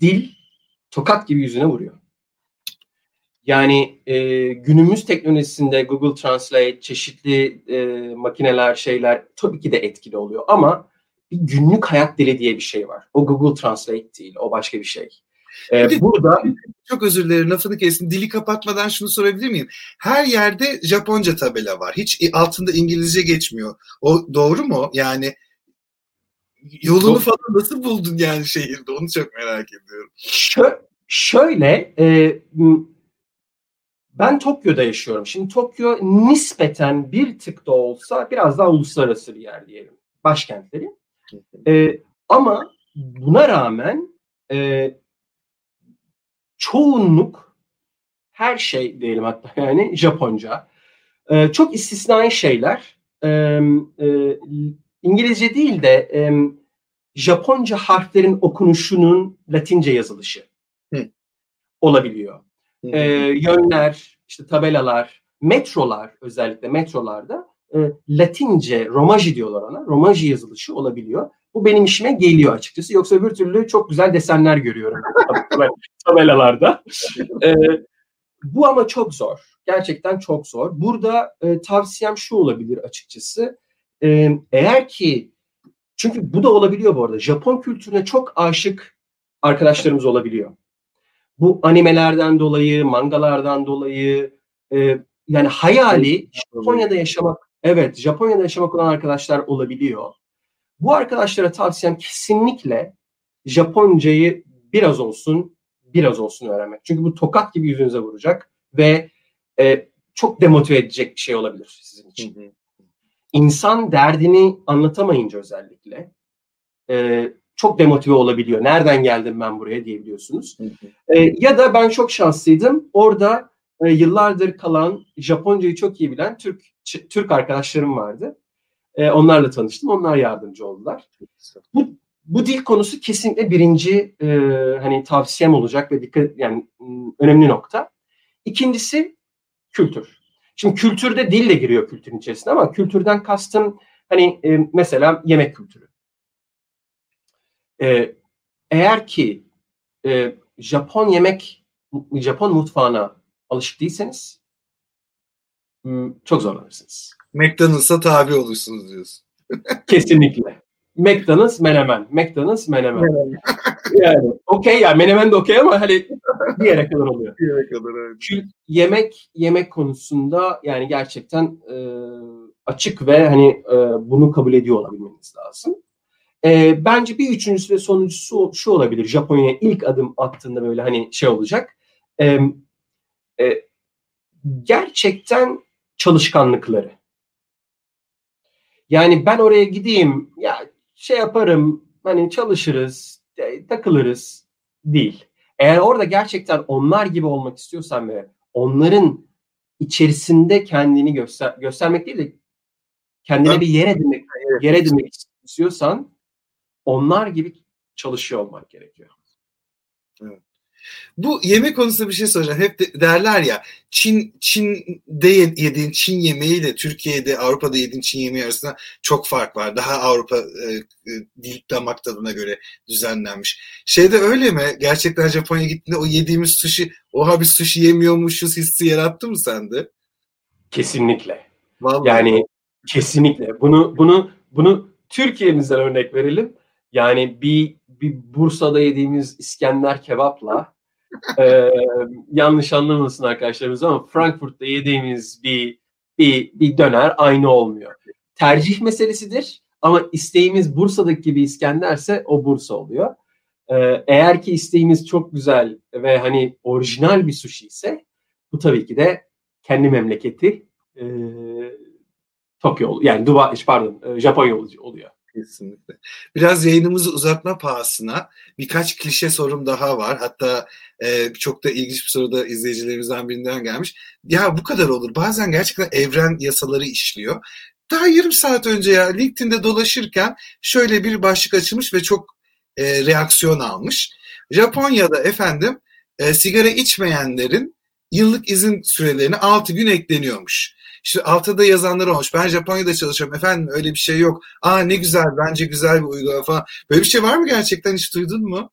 S2: dil tokat gibi yüzüne vuruyor. Yani e, günümüz teknolojisinde Google Translate, çeşitli e, makineler, şeyler tabii ki de etkili oluyor ama bir günlük hayat dili diye bir şey var. O Google Translate değil, o başka bir şey.
S1: Ee, burada çok özür dilerim lafını kesin. Dili kapatmadan şunu sorabilir miyim? Her yerde Japonca tabela var. Hiç altında İngilizce geçmiyor. O doğru mu? Yani yolunu falan nasıl buldun yani şehirde? Onu çok merak ediyorum.
S2: Şö şöyle e, ben Tokyo'da yaşıyorum. Şimdi Tokyo nispeten bir tık da olsa biraz daha uluslararası bir yer diyelim. Başkentleri. E, ama buna rağmen e, çoğunluk her şey diyelim hatta yani Japonca. E, çok istisnai şeyler e, e, İngilizce değil de e, Japonca harflerin okunuşunun Latince yazılışı Hı. olabiliyor. Hı. E, yönler, işte tabelalar, metrolar özellikle metrolarda e, Latince, Romaji diyorlar ona. Romaji yazılışı olabiliyor. Bu benim işime geliyor açıkçası. Yoksa bir türlü çok güzel desenler görüyorum tabelalarda. E, bu ama çok zor. Gerçekten çok zor. Burada e, tavsiyem şu olabilir açıkçası. E, eğer ki çünkü bu da olabiliyor bu arada. Japon kültürüne çok aşık arkadaşlarımız olabiliyor. Bu animelerden dolayı, mangalardan dolayı e, yani hayali Japonya'da yaşamak, evet Japonya'da yaşamak olan arkadaşlar olabiliyor. Bu arkadaşlara tavsiyem kesinlikle Japoncayı biraz olsun, biraz olsun öğrenmek. Çünkü bu tokat gibi yüzünüze vuracak ve e, çok demotive edecek bir şey olabilir sizin için. İnsan derdini anlatamayınca özellikle e, çok demotive olabiliyor. Nereden geldim ben buraya diyebiliyorsunuz. E, ya da ben çok şanslıydım. Orada e, yıllardır kalan Japoncayı çok iyi bilen Türk Türk arkadaşlarım vardı. E, onlarla tanıştım. Onlar yardımcı oldular. Bu bu dil konusu kesinlikle birinci e, hani tavsiyem olacak ve dikkat yani önemli nokta. İkincisi kültür. Şimdi kültürde dil de giriyor kültürün içerisine ama kültürden kastım hani e, mesela yemek kültürü. E, eğer ki e, Japon yemek, Japon mutfağına alışık değilseniz çok zorlanırsınız.
S1: McDonald's'a tabi olursunuz diyorsun.
S2: Kesinlikle. McDonald's menemen. McDonald's menemen. yani okey ya menemen de okey ama hani bir yere kadar oluyor.
S1: Bir yere kadar öyle.
S2: Çünkü yemek yemek konusunda yani gerçekten e, açık ve hani e, bunu kabul ediyor olabilmeniz lazım. E, bence bir üçüncüsü ve sonuncusu şu olabilir. Japonya'ya ilk adım attığında böyle hani şey olacak. E, e, gerçekten çalışkanlıkları. Yani ben oraya gideyim ya şey yaparım hani çalışırız e, takılırız değil. Eğer orada gerçekten onlar gibi olmak istiyorsan ve onların içerisinde kendini göster göstermek değil de kendine bir yer edinmek, yer edinmek istiyorsan onlar gibi çalışıyor olmak gerekiyor.
S1: Evet. Bu yemek konusunda bir şey soracağım. Hep de, derler ya Çin Çin'de yediğin Çin yemeğiyle Türkiye'de Avrupa'da yediğin Çin yemeği arasında çok fark var. Daha Avrupa e, e, dil damak tadına göre düzenlenmiş. Şeyde öyle mi? Gerçekten Japonya'ya gittiğinde o yediğimiz sushi oha biz sushi yemiyormuşuz hissi yarattı mı sende?
S2: Kesinlikle. Vallahi. Yani kesinlikle. Bunu bunu bunu Türkiye'mizden örnek verelim. Yani bir bir Bursa'da yediğimiz İskender kebapla e, yanlış anlamasın arkadaşlarımız ama Frankfurt'ta yediğimiz bir bir bir döner aynı olmuyor. Tercih meselesidir ama isteğimiz Bursa'daki gibi İskenderse o Bursa oluyor. Ee, eğer ki isteğimiz çok güzel ve hani orijinal bir sushi ise bu tabii ki de kendi memleketi e, Tokyo yani Dubai pardon Japonya oluyor.
S1: Kesinlikle. Biraz yayınımızı uzatma pahasına birkaç klişe sorum daha var. Hatta e, çok da ilginç bir soru da izleyicilerimizden birinden gelmiş. Ya bu kadar olur. Bazen gerçekten evren yasaları işliyor. Daha yarım saat önce ya LinkedIn'de dolaşırken şöyle bir başlık açılmış ve çok e, reaksiyon almış. Japonya'da efendim e, sigara içmeyenlerin yıllık izin sürelerine 6 gün ekleniyormuş. İşte altta da yazanlar olmuş. Ben Japonya'da çalışıyorum. Efendim öyle bir şey yok. Aa ne güzel bence güzel bir uygulama falan. Böyle bir şey var mı gerçekten hiç duydun mu?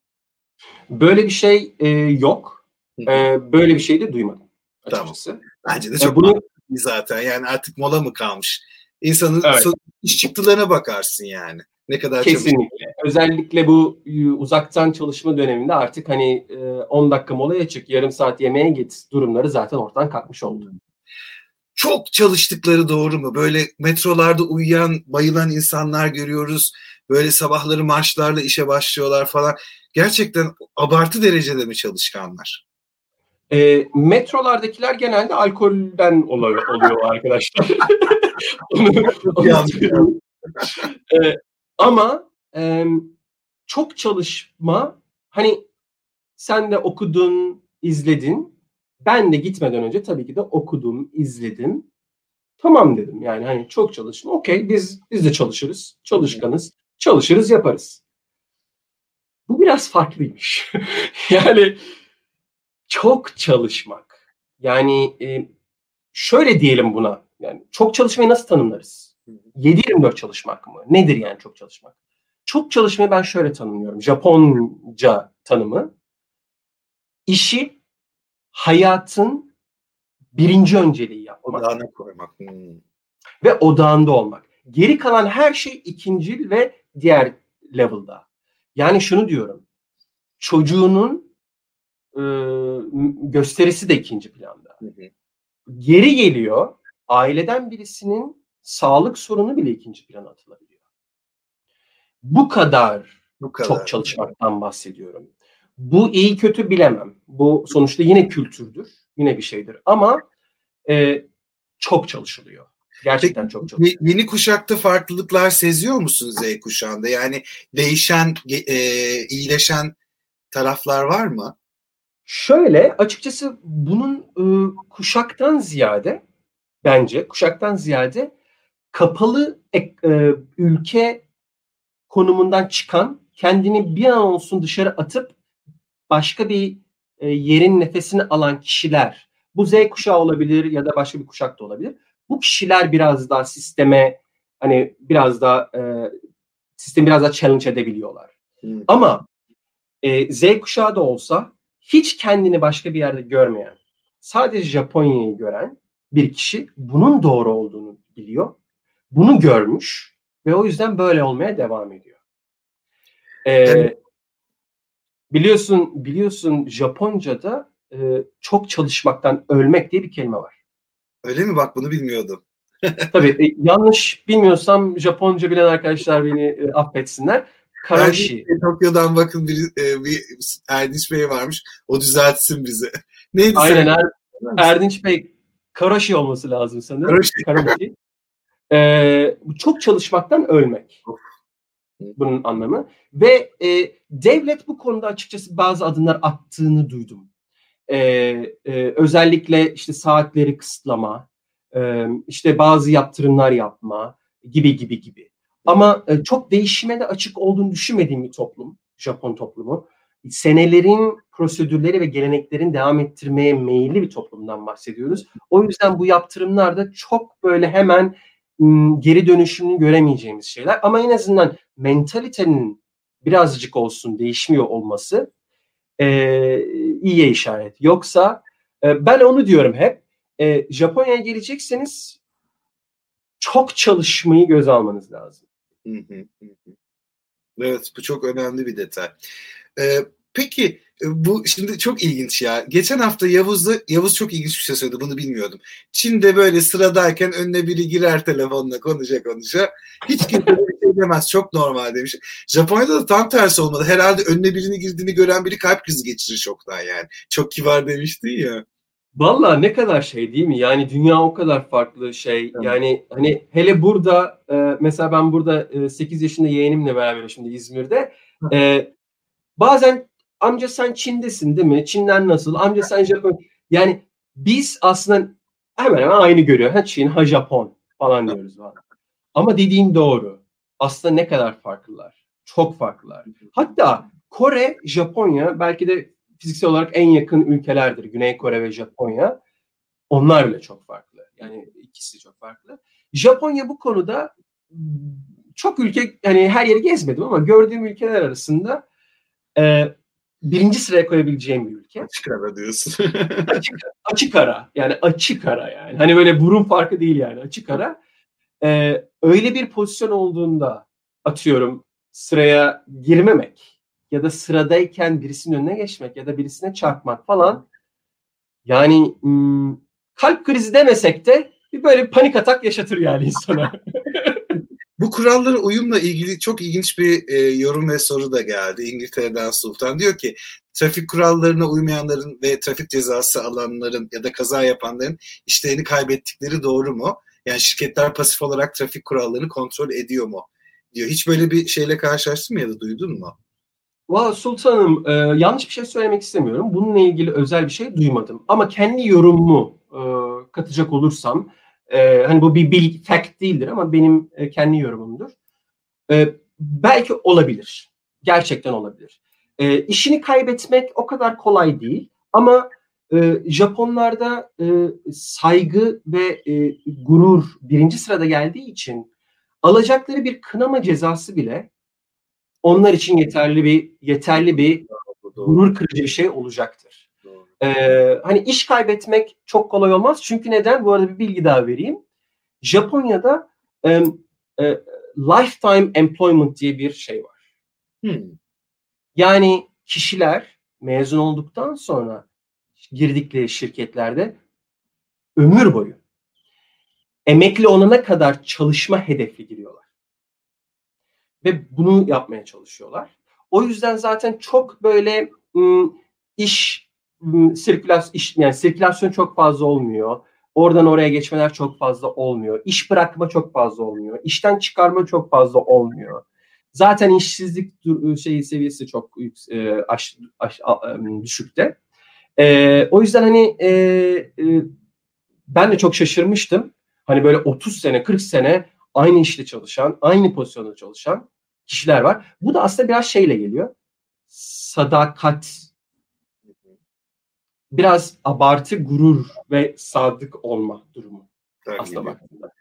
S2: Böyle bir şey e, yok. E, böyle bir şey de duymadım. Açıkçası.
S1: Tamam. Bence de çok e, bunu... zaten. Yani artık mola mı kalmış? İnsanın evet. iş çıktılarına bakarsın yani. Ne kadar
S2: Kesinlikle. Çalışmış. Özellikle bu uzaktan çalışma döneminde artık hani 10 dakika molaya çık, yarım saat yemeğe git durumları zaten ortadan kalkmış oldu
S1: çok çalıştıkları doğru mu? Böyle metrolarda uyuyan, bayılan insanlar görüyoruz. Böyle sabahları marşlarla işe başlıyorlar falan. Gerçekten abartı derecede mi çalışkanlar?
S2: E, metrolardakiler genelde alkolden oluyor, oluyor arkadaşlar. onu, onu e, ama e, çok çalışma hani sen de okudun, izledin ben de gitmeden önce tabii ki de okudum, izledim. Tamam dedim yani hani çok çalıştım. Okey biz biz de çalışırız. Çalışkanız. Çalışırız yaparız. Bu biraz farklıymış. yani çok çalışmak. Yani e, şöyle diyelim buna. Yani çok çalışmayı nasıl tanımlarız? 7-24 çalışmak mı? Nedir yani çok çalışmak? Çok çalışmayı ben şöyle tanımlıyorum. Japonca tanımı. İşi hayatın birinci önceliği yapmak.
S1: Odağına koymak. Hmm.
S2: Ve odağında olmak. Geri kalan her şey ikincil ve diğer level'da. Yani şunu diyorum. Çocuğunun e, gösterisi de ikinci planda. Hı hı. Geri geliyor. Aileden birisinin sağlık sorunu bile ikinci plana atılabiliyor. Bu kadar, Bu kadar çok çalışmaktan bahsediyorum. Bu iyi kötü bilemem. Bu sonuçta yine kültürdür. Yine bir şeydir. Ama e, çok çalışılıyor. Gerçekten çok çok.
S1: Yeni kuşakta farklılıklar seziyor musun Z kuşağında? Yani değişen, e, iyileşen taraflar var mı?
S2: Şöyle açıkçası bunun e, kuşaktan ziyade bence kuşaktan ziyade kapalı e, ülke konumundan çıkan kendini bir an olsun dışarı atıp başka bir e, yerin nefesini alan kişiler bu Z kuşağı olabilir ya da başka bir kuşak da olabilir. Bu kişiler biraz daha sisteme hani biraz daha e, sistemi biraz daha challenge edebiliyorlar. Hmm. Ama e, Z kuşağı da olsa hiç kendini başka bir yerde görmeyen, sadece Japonya'yı gören bir kişi bunun doğru olduğunu biliyor. Bunu görmüş ve o yüzden böyle olmaya devam ediyor. Ee, evet. Biliyorsun biliyorsun Japonca'da e, çok çalışmaktan ölmek diye bir kelime var.
S1: Öyle mi? Bak bunu bilmiyordum.
S2: Tabii e, yanlış bilmiyorsam Japonca bilen arkadaşlar beni e, affetsinler. Karashi.
S1: Tokyo'dan bakın bir, e, bir Erdinç Bey varmış. O düzeltsin bizi.
S2: Neydi Aynen er, Erdinç Bey Karashi olması lazım sanırım. Karashi. Karashi. Ee, çok çalışmaktan ölmek. Bunun anlamı. Ve e, devlet bu konuda açıkçası bazı adımlar attığını duydum. E, e, özellikle işte saatleri kısıtlama, e, işte bazı yaptırımlar yapma gibi gibi gibi. Ama e, çok değişime de açık olduğunu düşünmediğim bir toplum, Japon toplumu. Senelerin prosedürleri ve geleneklerin devam ettirmeye meyilli bir toplumdan bahsediyoruz. O yüzden bu yaptırımlar da çok böyle hemen geri dönüşümünü göremeyeceğimiz şeyler. Ama en azından mentalitenin birazcık olsun değişmiyor olması e, iyiye işaret. Yoksa e, ben onu diyorum hep. E, Japonya'ya gelecekseniz çok çalışmayı göz almanız lazım.
S1: Evet bu çok önemli bir detay. Ee, peki bu şimdi çok ilginç ya. Geçen hafta Yavuz'da Yavuz çok ilginç bir şey söyledi. Bunu bilmiyordum. Çin'de böyle sıradayken önüne biri girer telefonla konuşa konuşa. Hiç kimse bir şey demez. Çok normal demiş. Japonya'da da tam tersi olmadı. Herhalde önüne birini girdiğini gören biri kalp krizi geçirir şoktan yani. Çok kibar demiştin ya.
S2: Valla ne kadar şey değil mi? Yani dünya o kadar farklı şey. Evet. Yani hani hele burada e, mesela ben burada e, 8 yaşında yeğenimle beraber şimdi İzmir'de. E, bazen amca sen Çin'desin değil mi? Çin'den nasıl? Amca sen Japon. Yani biz aslında hemen hemen aynı görüyor. Ha Çin, ha Japon falan diyoruz. Falan. Ama dediğin doğru. Aslında ne kadar farklılar. Çok farklılar. Hatta Kore, Japonya belki de fiziksel olarak en yakın ülkelerdir. Güney Kore ve Japonya. Onlar bile çok farklı. Yani ikisi çok farklı. Japonya bu konuda çok ülke hani her yeri gezmedim ama gördüğüm ülkeler arasında e, birinci sıraya koyabileceğim bir ülke.
S1: Açık ara diyorsun.
S2: açık, açık ara. Yani açık ara yani. Hani böyle burun farkı değil yani. Açık ara. Ee, öyle bir pozisyon olduğunda atıyorum sıraya girmemek ya da sıradayken birisinin önüne geçmek ya da birisine çarpmak falan yani ım, kalp krizi demesek de bir böyle panik atak yaşatır yani insana.
S1: Bu kurallara uyumla ilgili çok ilginç bir e, yorum ve soru da geldi İngiltere'den Sultan. Diyor ki trafik kurallarına uymayanların ve trafik cezası alanların ya da kaza yapanların işlerini kaybettikleri doğru mu? Yani şirketler pasif olarak trafik kurallarını kontrol ediyor mu? Diyor. Hiç böyle bir şeyle karşılaştın mı ya da duydun mu?
S2: Valla Sultanım e, yanlış bir şey söylemek istemiyorum. Bununla ilgili özel bir şey duymadım. Ama kendi yorumumu e, katacak olursam e, hani bu bir bil, fact değildir ama benim e, kendi yorumumdur. E, belki olabilir. Gerçekten olabilir. E, işini kaybetmek o kadar kolay değil ama e, Japonlarda e, saygı ve e, gurur birinci sırada geldiği için alacakları bir kınama cezası bile onlar için yeterli bir yeterli bir gurur kırıcı bir şey olacaktır. Ee, hani iş kaybetmek çok kolay olmaz. Çünkü neden? Bu arada bir bilgi daha vereyim. Japonya'da e, e, lifetime employment diye bir şey var. Hmm. Yani kişiler mezun olduktan sonra girdikleri şirketlerde ömür boyu emekli olana kadar çalışma hedefi giriyorlar. Ve bunu yapmaya çalışıyorlar. O yüzden zaten çok böyle ım, iş sirkülasyon iş, yani sirkülasyon çok fazla olmuyor. Oradan oraya geçmeler çok fazla olmuyor. İş bırakma çok fazla olmuyor. İşten çıkarma çok fazla olmuyor. Zaten işsizlik şeyi seviyesi çok e, aş, aş, a, düşükte. E, o yüzden hani e, e, ben de çok şaşırmıştım. Hani böyle 30 sene, 40 sene aynı işte çalışan, aynı pozisyonda çalışan kişiler var. Bu da aslında biraz şeyle geliyor. Sadakat, biraz abartı gurur ve sadık olma durumu. Tabii aslında baktığında.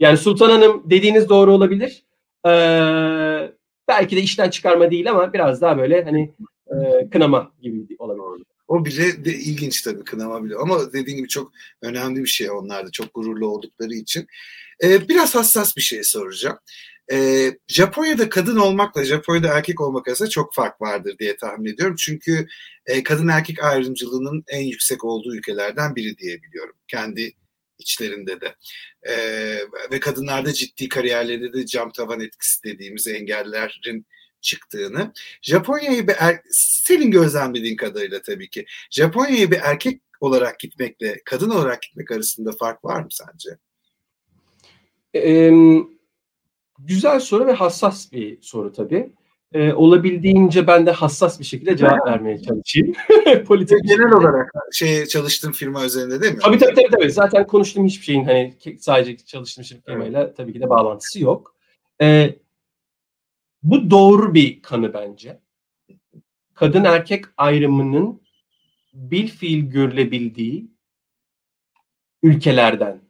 S2: Yani Sultan Hanım dediğiniz doğru olabilir. Ee, belki de işten çıkarma değil ama biraz daha böyle hani e, kınama gibi olabilir.
S1: O bile de ilginç tabii kınama bile ama dediğim gibi çok önemli bir şey onlar da çok gururlu oldukları için. Ee, biraz hassas bir şey soracağım. Ee, Japonya'da kadın olmakla Japonya'da erkek olmak arasında çok fark vardır diye tahmin ediyorum. Çünkü e, kadın erkek ayrımcılığının en yüksek olduğu ülkelerden biri diye biliyorum. Kendi içlerinde de. Ee, ve kadınlarda ciddi kariyerlerinde de cam tavan etkisi dediğimiz engellerin çıktığını. Japonya'yı bir er, senin gözlemlediğin kadarıyla tabii ki Japonya'yı bir erkek olarak gitmekle kadın olarak gitmek arasında fark var mı sence?
S2: Ee, güzel soru ve hassas bir soru tabii. Ee, olabildiğince ben de hassas bir şekilde cevap vermeye çalışayım.
S1: Politik genel şekilde. olarak şey çalıştığım firma üzerinde değil mi?
S2: Tabii tabii tabii. tabii. Zaten konuştuğum hiçbir şeyin hani sadece çalıştığım firmayla evet. tabii ki de bağlantısı yok. Ee, bu doğru bir kanı bence. Kadın erkek ayrımının bil fiil görülebildiği ülkelerden.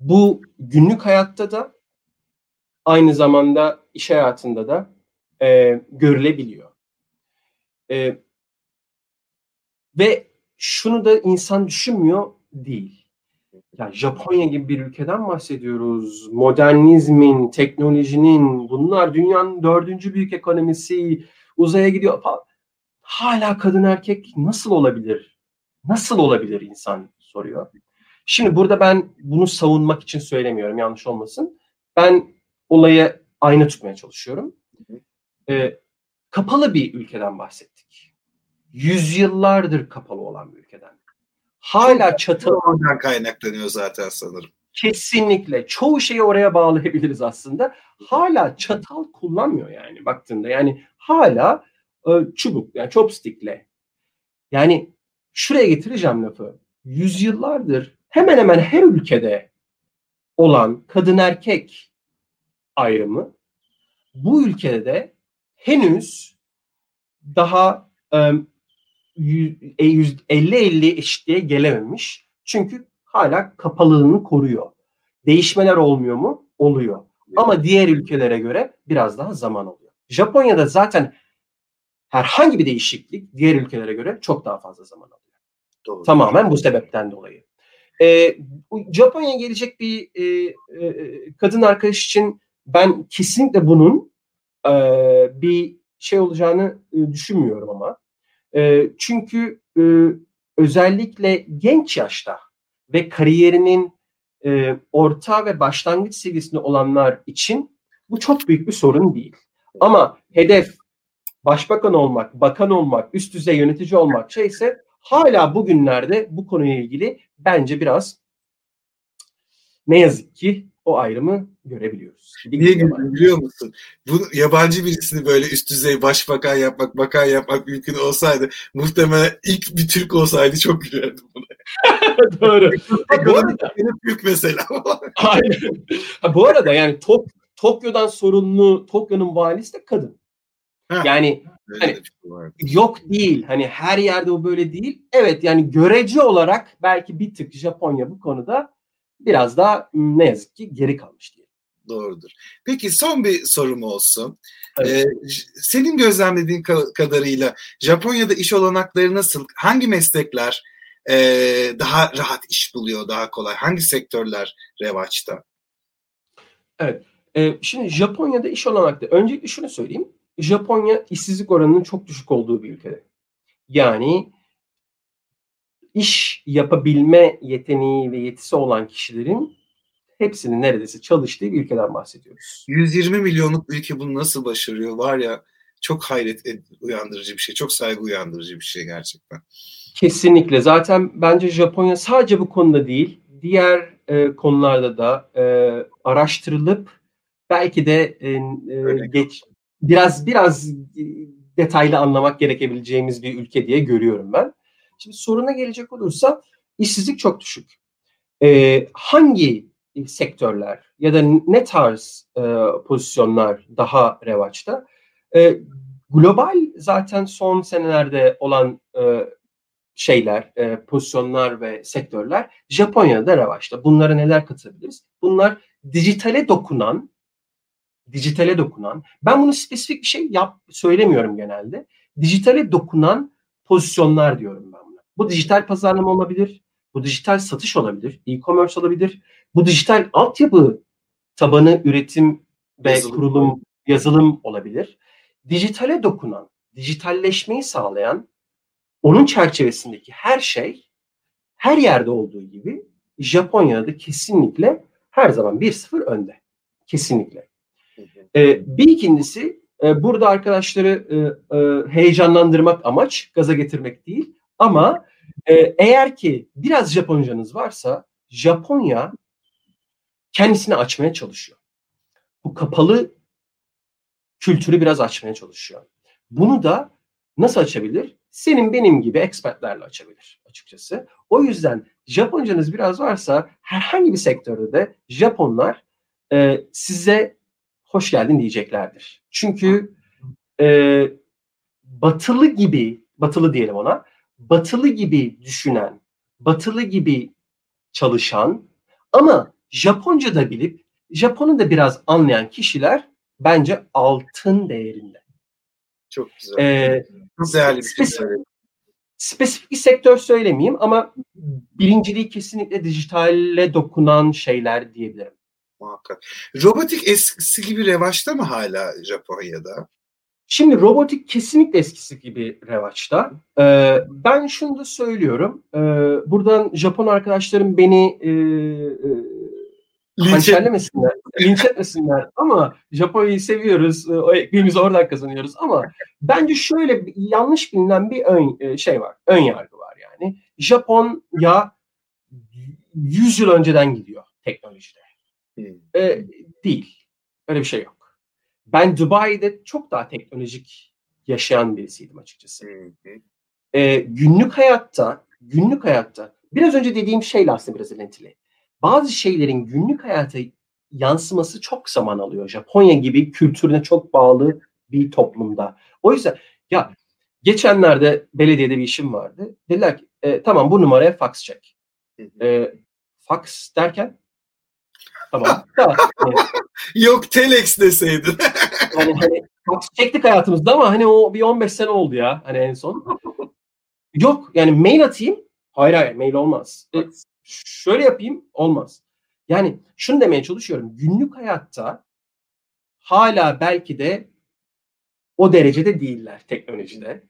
S2: Bu günlük hayatta da aynı zamanda iş hayatında da e, görülebiliyor. E, ve şunu da insan düşünmüyor değil ya Japonya gibi bir ülkeden bahsediyoruz. Modernizmin, teknolojinin, bunlar dünyanın dördüncü büyük ekonomisi, uzaya gidiyor falan. Hala kadın erkek nasıl olabilir? Nasıl olabilir insan soruyor. Şimdi burada ben bunu savunmak için söylemiyorum yanlış olmasın. Ben olayı aynı tutmaya çalışıyorum. Ee, kapalı bir ülkeden bahsettik. Yüzyıllardır kapalı olan bir ülkeden hala çatı
S1: oradan kaynaklanıyor zaten sanırım.
S2: Kesinlikle. Çoğu şeyi oraya bağlayabiliriz aslında. Hala çatal kullanmıyor yani baktığında. Yani hala e, çubuk yani chopstick'le. Yani şuraya getireceğim lafı. Yüzyıllardır hemen hemen her ülkede olan kadın erkek ayrımı bu ülkede de henüz daha e, 50-50 e, eşitliğe gelememiş. Çünkü hala kapalılığını koruyor. Değişmeler olmuyor mu? Oluyor. Ama diğer ülkelere göre biraz daha zaman oluyor. Japonya'da zaten herhangi bir değişiklik diğer ülkelere göre çok daha fazla zaman alıyor. Doğru. Tamamen bu sebepten dolayı. Ee, Japonya'ya gelecek bir e, e, kadın arkadaş için ben kesinlikle bunun e, bir şey olacağını e, düşünmüyorum ama e, çünkü e, özellikle genç yaşta ve kariyerinin e, orta ve başlangıç seviyesinde olanlar için bu çok büyük bir sorun değil. Ama hedef başbakan olmak, bakan olmak, üst düzey yönetici olmak şeyse hala bugünlerde bu konuyla ilgili bence biraz ne yazık ki o ayrımı görebiliyoruz.
S1: Niye güldüm biliyor musun? Bu yabancı birisini böyle üst düzey başbakan yapmak, bakan yapmak mümkün olsaydı muhtemelen ilk bir Türk olsaydı çok gülerdim buna.
S2: Doğru.
S1: bu arada, Türk mesela.
S2: Aynen. Ha, bu arada yani Tok, Tokyo'dan sorumlu Tokyo'nun valisi de kadın. Ha. Yani hani, şey yok değil. Hani her yerde o böyle değil. Evet yani görece olarak belki bir tık Japonya bu konuda biraz daha ne yazık ki geri kalmış diye.
S1: Doğrudur. Peki son bir sorum olsun. Evet. Ee, senin gözlemlediğin kadarıyla Japonya'da iş olanakları nasıl? Hangi meslekler e, daha rahat iş buluyor, daha kolay? Hangi sektörler revaçta?
S2: Evet. Ee, şimdi Japonya'da iş olanakları. Öncelikle şunu söyleyeyim. Japonya işsizlik oranının çok düşük olduğu bir ülke. Yani iş yapabilme yeteneği ve yetisi olan kişilerin hepsinin neredeyse çalıştığı bir ülkeden bahsediyoruz.
S1: 120 milyonluk ülke bunu nasıl başarıyor? Var ya çok hayret uyandırıcı bir şey. Çok saygı uyandırıcı bir şey gerçekten.
S2: Kesinlikle. Zaten bence Japonya sadece bu konuda değil, diğer e, konularda da e, araştırılıp belki de e, e, geç biraz biraz detaylı anlamak gerekebileceğimiz bir ülke diye görüyorum ben. Şimdi soruna gelecek olursa işsizlik çok düşük. E, hangi sektörler ya da ne tarz e, pozisyonlar daha revaçta? E, global zaten son senelerde olan e, şeyler, e, pozisyonlar ve sektörler Japonya'da revaçta. Bunlara neler katabiliriz? Bunlar dijitale dokunan, dijitale dokunan, ben bunu spesifik bir şey yap söylemiyorum genelde. Dijitale dokunan pozisyonlar diyorum ben buna. Bu dijital pazarlama olabilir, bu dijital satış olabilir, e-commerce olabilir. Bu dijital altyapı tabanı üretim ve yazılım. kurulum, yazılım olabilir. Dijitale dokunan, dijitalleşmeyi sağlayan onun çerçevesindeki her şey her yerde olduğu gibi Japonya'da kesinlikle her zaman 1-0 önde. Kesinlikle. Ee, bir ikincisi e, burada arkadaşları e, e, heyecanlandırmak amaç, gaza getirmek değil. Ama e, eğer ki biraz Japoncanız varsa Japonya kendisini açmaya çalışıyor. Bu kapalı kültürü biraz açmaya çalışıyor. Bunu da nasıl açabilir? Senin benim gibi expertlerle açabilir açıkçası. O yüzden Japoncanız biraz varsa herhangi bir sektörde de Japonlar e, size hoş geldin diyeceklerdir. Çünkü e, batılı gibi, batılı diyelim ona, batılı gibi düşünen, batılı gibi çalışan ama Japonca da bilip Japon'u da biraz anlayan kişiler bence altın değerinde.
S1: Çok güzel. Ee, Çok değerli bir şey spesifik
S2: bir sektör söylemeyeyim ama birinciliği kesinlikle dijitale dokunan şeyler diyebilirim.
S1: Muhakkak. Robotik eskisi gibi revaçta mı hala Japonya'da?
S2: Şimdi robotik kesinlikle eskisi gibi revaçta. Ee, ben şunu da söylüyorum. Ee, buradan Japon arkadaşlarım beni e, e, hançerlemesinler, linç etmesinler. Ama Japonya'yı seviyoruz. O ekmeğimizi oradan kazanıyoruz. Ama bence şöyle yanlış bilinen bir ön e, şey var. Ön yargı var yani. Japonya 100 yıl önceden gidiyor teknolojide. Ee, değil. Öyle bir şey yok. Ben Dubai'de çok daha teknolojik yaşayan birisiydim açıkçası. Ee, günlük hayatta, günlük hayatta biraz önce dediğim şeyle aslında biraz ilintili. Bazı şeylerin günlük hayata yansıması çok zaman alıyor. Japonya gibi kültürüne çok bağlı bir toplumda. O yüzden ya geçenlerde belediyede bir işim vardı. Dediler ki e, tamam bu numaraya fax çek. E, fax derken Tamam.
S1: Hani, Yok telex deseydin.
S2: yani hani çektik hayatımızda ama hani o bir 15 sene oldu ya hani en son. Yok yani mail atayım. Hayır hayır mail olmaz. E, şöyle yapayım olmaz. Yani şunu demeye çalışıyorum. Günlük hayatta hala belki de o derecede değiller teknolojide.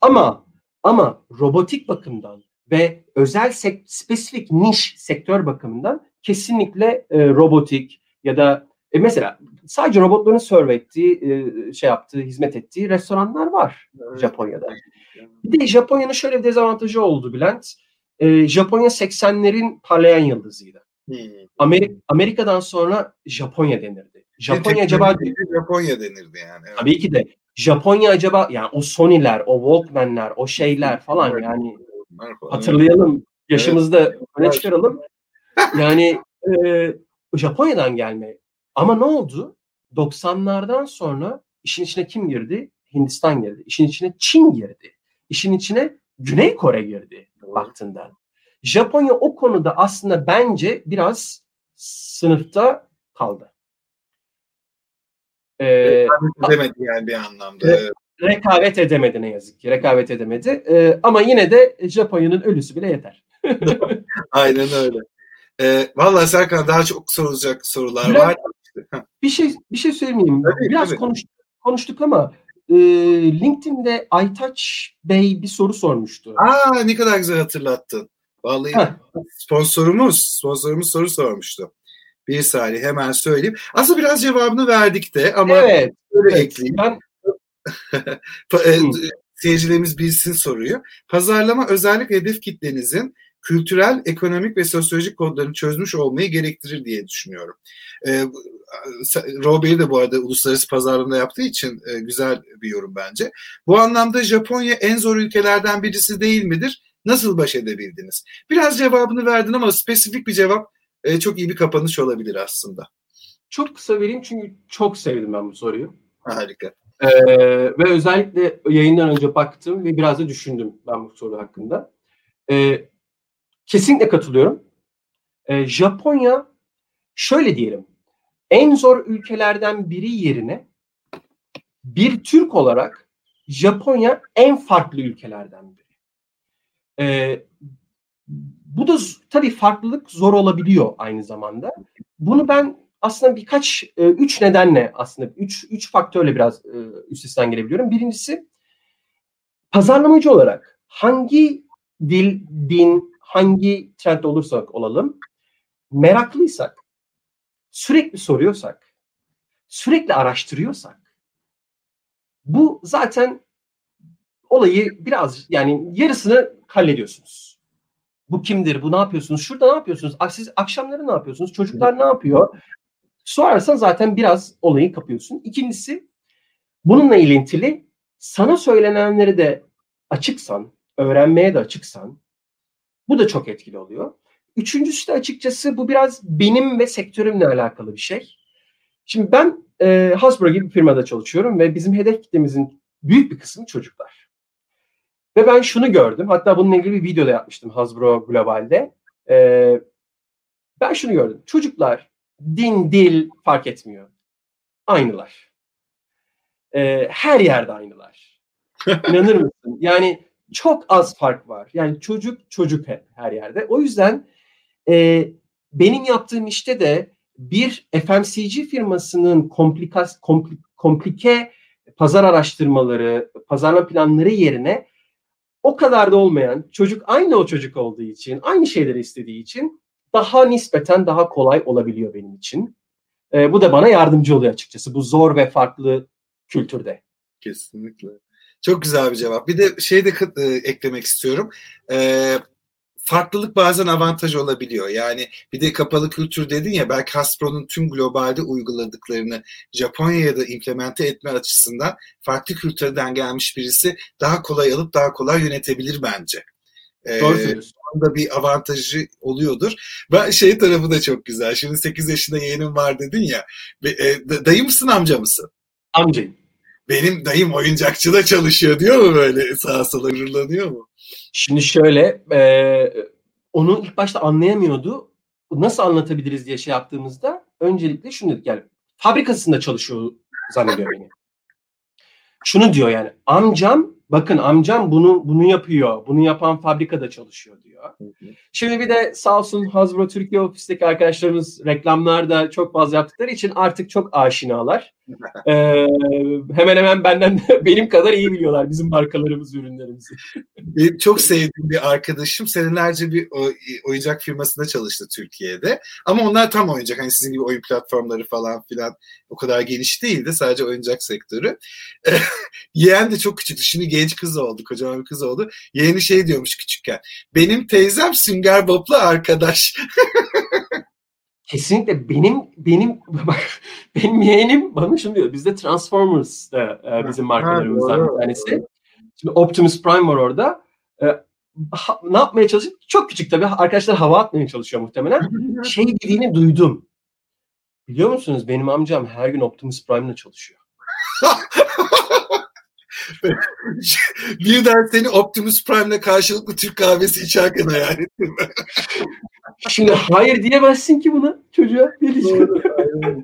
S2: Ama ama robotik bakımdan ve özel sek- spesifik niş sektör bakımından kesinlikle e, robotik ya da e, mesela sadece robotların serve ettiği, e, şey yaptığı, hizmet ettiği restoranlar var evet. Japonya'da. Bir de Japonya'nın şöyle bir dezavantajı oldu Bülent. E, Japonya 80'lerin parlayan yıldızıydı. Hmm. Amerik Amerika'dan sonra Japonya denirdi.
S1: Japonya acaba Japonya denirdi yani.
S2: Evet. Tabii ki de Japonya acaba yani o Sony'ler, o Walkman'ler, o şeyler falan yani hatırlayalım. Yaşımızda evet. öne çıkaralım. Yani e, Japonya'dan gelme. Ama ne oldu? 90'lardan sonra işin içine kim girdi? Hindistan girdi. İşin içine Çin girdi. İşin içine Güney Kore girdi baktığında. Japonya o konuda aslında bence biraz sınıfta kaldı.
S1: Ee, edemedi yani bir anlamda.
S2: Rekabet edemedi ne yazık ki. Rekabet edemedi. Ee, ama yine de Japonya'nın ölüsü bile yeter.
S1: Aynen öyle. Ee, Valla Serkan daha çok sorulacak sorular Biraz, var.
S2: bir şey bir şey söyleyeyim. Tabii, Biraz tabii. konuştuk, konuştuk ama e, LinkedIn'de Aytaç Bey bir soru sormuştu.
S1: Aa ne kadar güzel hatırlattın. Vallahi sponsorumuz sponsorumuz soru sormuştu. Bir saniye hemen söyleyeyim. Aslında biraz cevabını verdik de ama
S2: evet, evet. ekleyeyim. Ben...
S1: E, seyircilerimiz bilsin soruyu. Pazarlama özellikle hedef kitlenizin kültürel, ekonomik ve sosyolojik kodlarını çözmüş olmayı gerektirir diye düşünüyorum. E, Robey de bu arada uluslararası pazarlamada yaptığı için e, güzel bir yorum bence. Bu anlamda Japonya en zor ülkelerden birisi değil midir? Nasıl baş edebildiniz? Biraz cevabını verdin ama spesifik bir cevap e, çok iyi bir kapanış olabilir aslında.
S2: Çok kısa vereyim çünkü çok sevdim ben bu soruyu.
S1: Harika.
S2: Ee, ve özellikle yayından önce baktım ve biraz da düşündüm ben bu soru hakkında. Ee, kesinlikle katılıyorum. Ee, Japonya şöyle diyelim en zor ülkelerden biri yerine bir Türk olarak Japonya en farklı ülkelerden biri. Ee, bu da tabii farklılık zor olabiliyor aynı zamanda. Bunu ben aslında birkaç, e, üç nedenle aslında, üç, üç faktörle biraz e, üstesinden gelebiliyorum. Birincisi pazarlamacı olarak hangi dil, din, hangi trend olursak olalım meraklıysak, sürekli soruyorsak, sürekli araştırıyorsak bu zaten olayı biraz yani yarısını hallediyorsunuz. Bu kimdir? Bu ne yapıyorsunuz? Şurada ne yapıyorsunuz? Siz akşamları ne yapıyorsunuz? Çocuklar ne yapıyor? Sorarsan zaten biraz olayı kapıyorsun. İkincisi bununla ilintili sana söylenenleri de açıksan, öğrenmeye de açıksan bu da çok etkili oluyor. Üçüncüsü de açıkçası bu biraz benim ve sektörümle alakalı bir şey. Şimdi ben e, Hasbro gibi bir firmada çalışıyorum ve bizim hedef kitlemizin büyük bir kısmı çocuklar. Ve ben şunu gördüm. Hatta bununla ilgili bir video da yapmıştım Hasbro Global'de. E, ben şunu gördüm. Çocuklar din, dil fark etmiyor. Aynılar. E, her yerde aynılar. İnanır mısın? Yani çok az fark var. Yani çocuk çocuk her yerde. O yüzden e, benim yaptığım işte de bir FMCG firmasının komplikas, kompli, komplike pazar araştırmaları, pazarlama planları yerine o kadar da olmayan çocuk aynı o çocuk olduğu için, aynı şeyleri istediği için daha nispeten daha kolay olabiliyor benim için. E, bu da bana yardımcı oluyor açıkçası bu zor ve farklı kültürde.
S1: Kesinlikle. Çok güzel bir cevap. Bir de şey de e, eklemek istiyorum. E, farklılık bazen avantaj olabiliyor. Yani bir de kapalı kültür dedin ya belki Hasbro'nun tüm globalde uyguladıklarını Japonya'ya da implemente etme açısından farklı kültürden gelmiş birisi daha kolay alıp daha kolay yönetebilir bence.
S2: Ee, Doğru söylüyorsun.
S1: da bir avantajı oluyordur. Ben şey tarafı da çok güzel. Şimdi 8 yaşında yeğenim var dedin ya. E, dayı mısın amca mısın?
S2: Amcayım
S1: benim dayım oyuncakçıda çalışıyor diyor mu böyle sağa sola gururlanıyor mu?
S2: Şimdi şöyle e, onu ilk başta anlayamıyordu. Nasıl anlatabiliriz diye şey yaptığımızda öncelikle şunu dedik yani fabrikasında çalışıyor zannediyor beni. Şunu diyor yani amcam bakın amcam bunu bunu yapıyor. Bunu yapan fabrikada çalışıyor diyor. Şimdi bir de sağ olsun Hasbro Türkiye ofisteki arkadaşlarımız reklamlarda çok fazla yaptıkları için artık çok aşinalar. Ee, hemen hemen benden benim kadar iyi biliyorlar bizim markalarımız, ürünlerimizi.
S1: Benim çok sevdiğim bir arkadaşım senelerce bir oyuncak firmasında çalıştı Türkiye'de. Ama onlar tam oyuncak. Hani sizin gibi oyun platformları falan filan o kadar geniş değildi. Sadece oyuncak sektörü. Yeğen de çok küçüktü. Şimdi genç kız oldu. Kocaman bir kız oldu. Yeğeni şey diyormuş küçükken. Benim teyzem Sünger Bob'la arkadaş.
S2: Kesinlikle benim benim bak benim yeğenim bana şunu diyor. Bizde Transformers da e, bizim markalarımızdan bir tanesi. Şimdi Optimus Prime var orada. E, ha, ne yapmaya çalışıyor? Çok küçük tabii. Arkadaşlar hava atmaya çalışıyor muhtemelen. şey dediğini duydum. Biliyor musunuz benim amcam her gün Optimus Prime'la çalışıyor.
S1: Birden seni Optimus Prime'le karşılıklı Türk kahvesi içerken hayal ettim.
S2: Şimdi hayır diyemezsin ki buna çocuğa. Ne diyeceğim?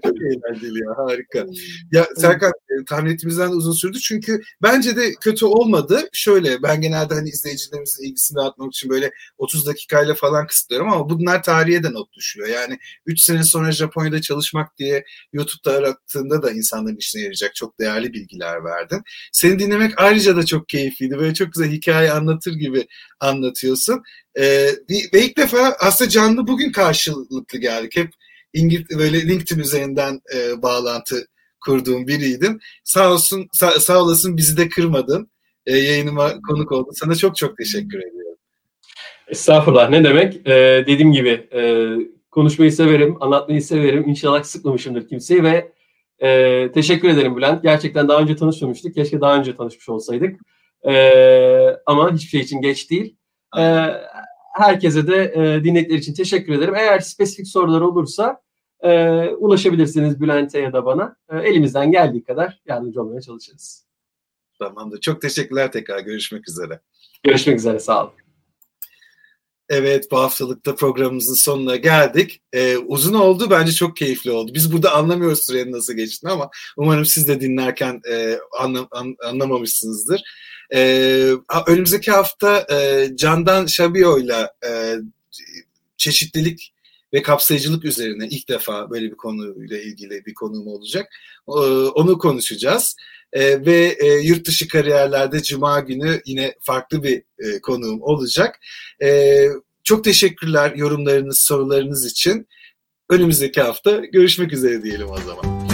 S1: Çok eğlenceli ya harika. Ya Serkan e, tahmin ettiğimizden uzun sürdü çünkü bence de kötü olmadı. Şöyle ben genelde hani izleyicilerimizin ilgisini dağıtmak için böyle 30 dakikayla falan kısıtlıyorum ama bunlar tarihe de not düşüyor. Yani 3 sene sonra Japonya'da çalışmak diye YouTube'da arattığında da insanların işine yarayacak çok değerli bilgiler verdin. Seni dinlemek ayrıca da çok keyifliydi. Böyle çok güzel hikaye anlatır gibi anlatıyorsun. Ee, ve ilk defa aslında canlı bugün karşılıklı geldik. Hep İngiliz böyle LinkedIn üzerinden e, bağlantı kurduğum biriydim. Sağ olsun sağ, sağ olasın bizi de kırmadın. E, yayınıma konuk oldun. Sana çok çok teşekkür ediyorum.
S2: Estağfurullah ne demek? Ee, dediğim gibi e, konuşmayı severim, anlatmayı severim. İnşallah sıkmamışımdır kimseyi ve e, teşekkür ederim Bülent. Gerçekten daha önce tanışmamıştık. Keşke daha önce tanışmış olsaydık. E, ama hiçbir şey için geç değil. E, herkese de e, dinledikleri için teşekkür ederim. Eğer spesifik sorular olursa e, ulaşabilirsiniz Bülent'e ya da bana. E, elimizden geldiği kadar yardımcı olmaya çalışırız.
S1: Tamamdır. Çok teşekkürler tekrar. Görüşmek üzere.
S2: Görüşmek üzere. Sağ olun.
S1: Evet bu haftalıkta programımızın sonuna geldik. Ee, uzun oldu bence çok keyifli oldu. Biz burada anlamıyoruz sürenin nasıl geçtiğini ama umarım siz de dinlerken e, anlam, an, anlamamışsınızdır. Ee, önümüzdeki hafta e, Candan Şabio'yla e, çeşitlilik ve kapsayıcılık üzerine ilk defa böyle bir konuyla ilgili bir konuğum olacak. E, onu konuşacağız. E, ve e, yurt dışı kariyerlerde Cuma günü yine farklı bir e, konuğum olacak. E, çok teşekkürler yorumlarınız, sorularınız için. Önümüzdeki hafta görüşmek üzere diyelim o zaman.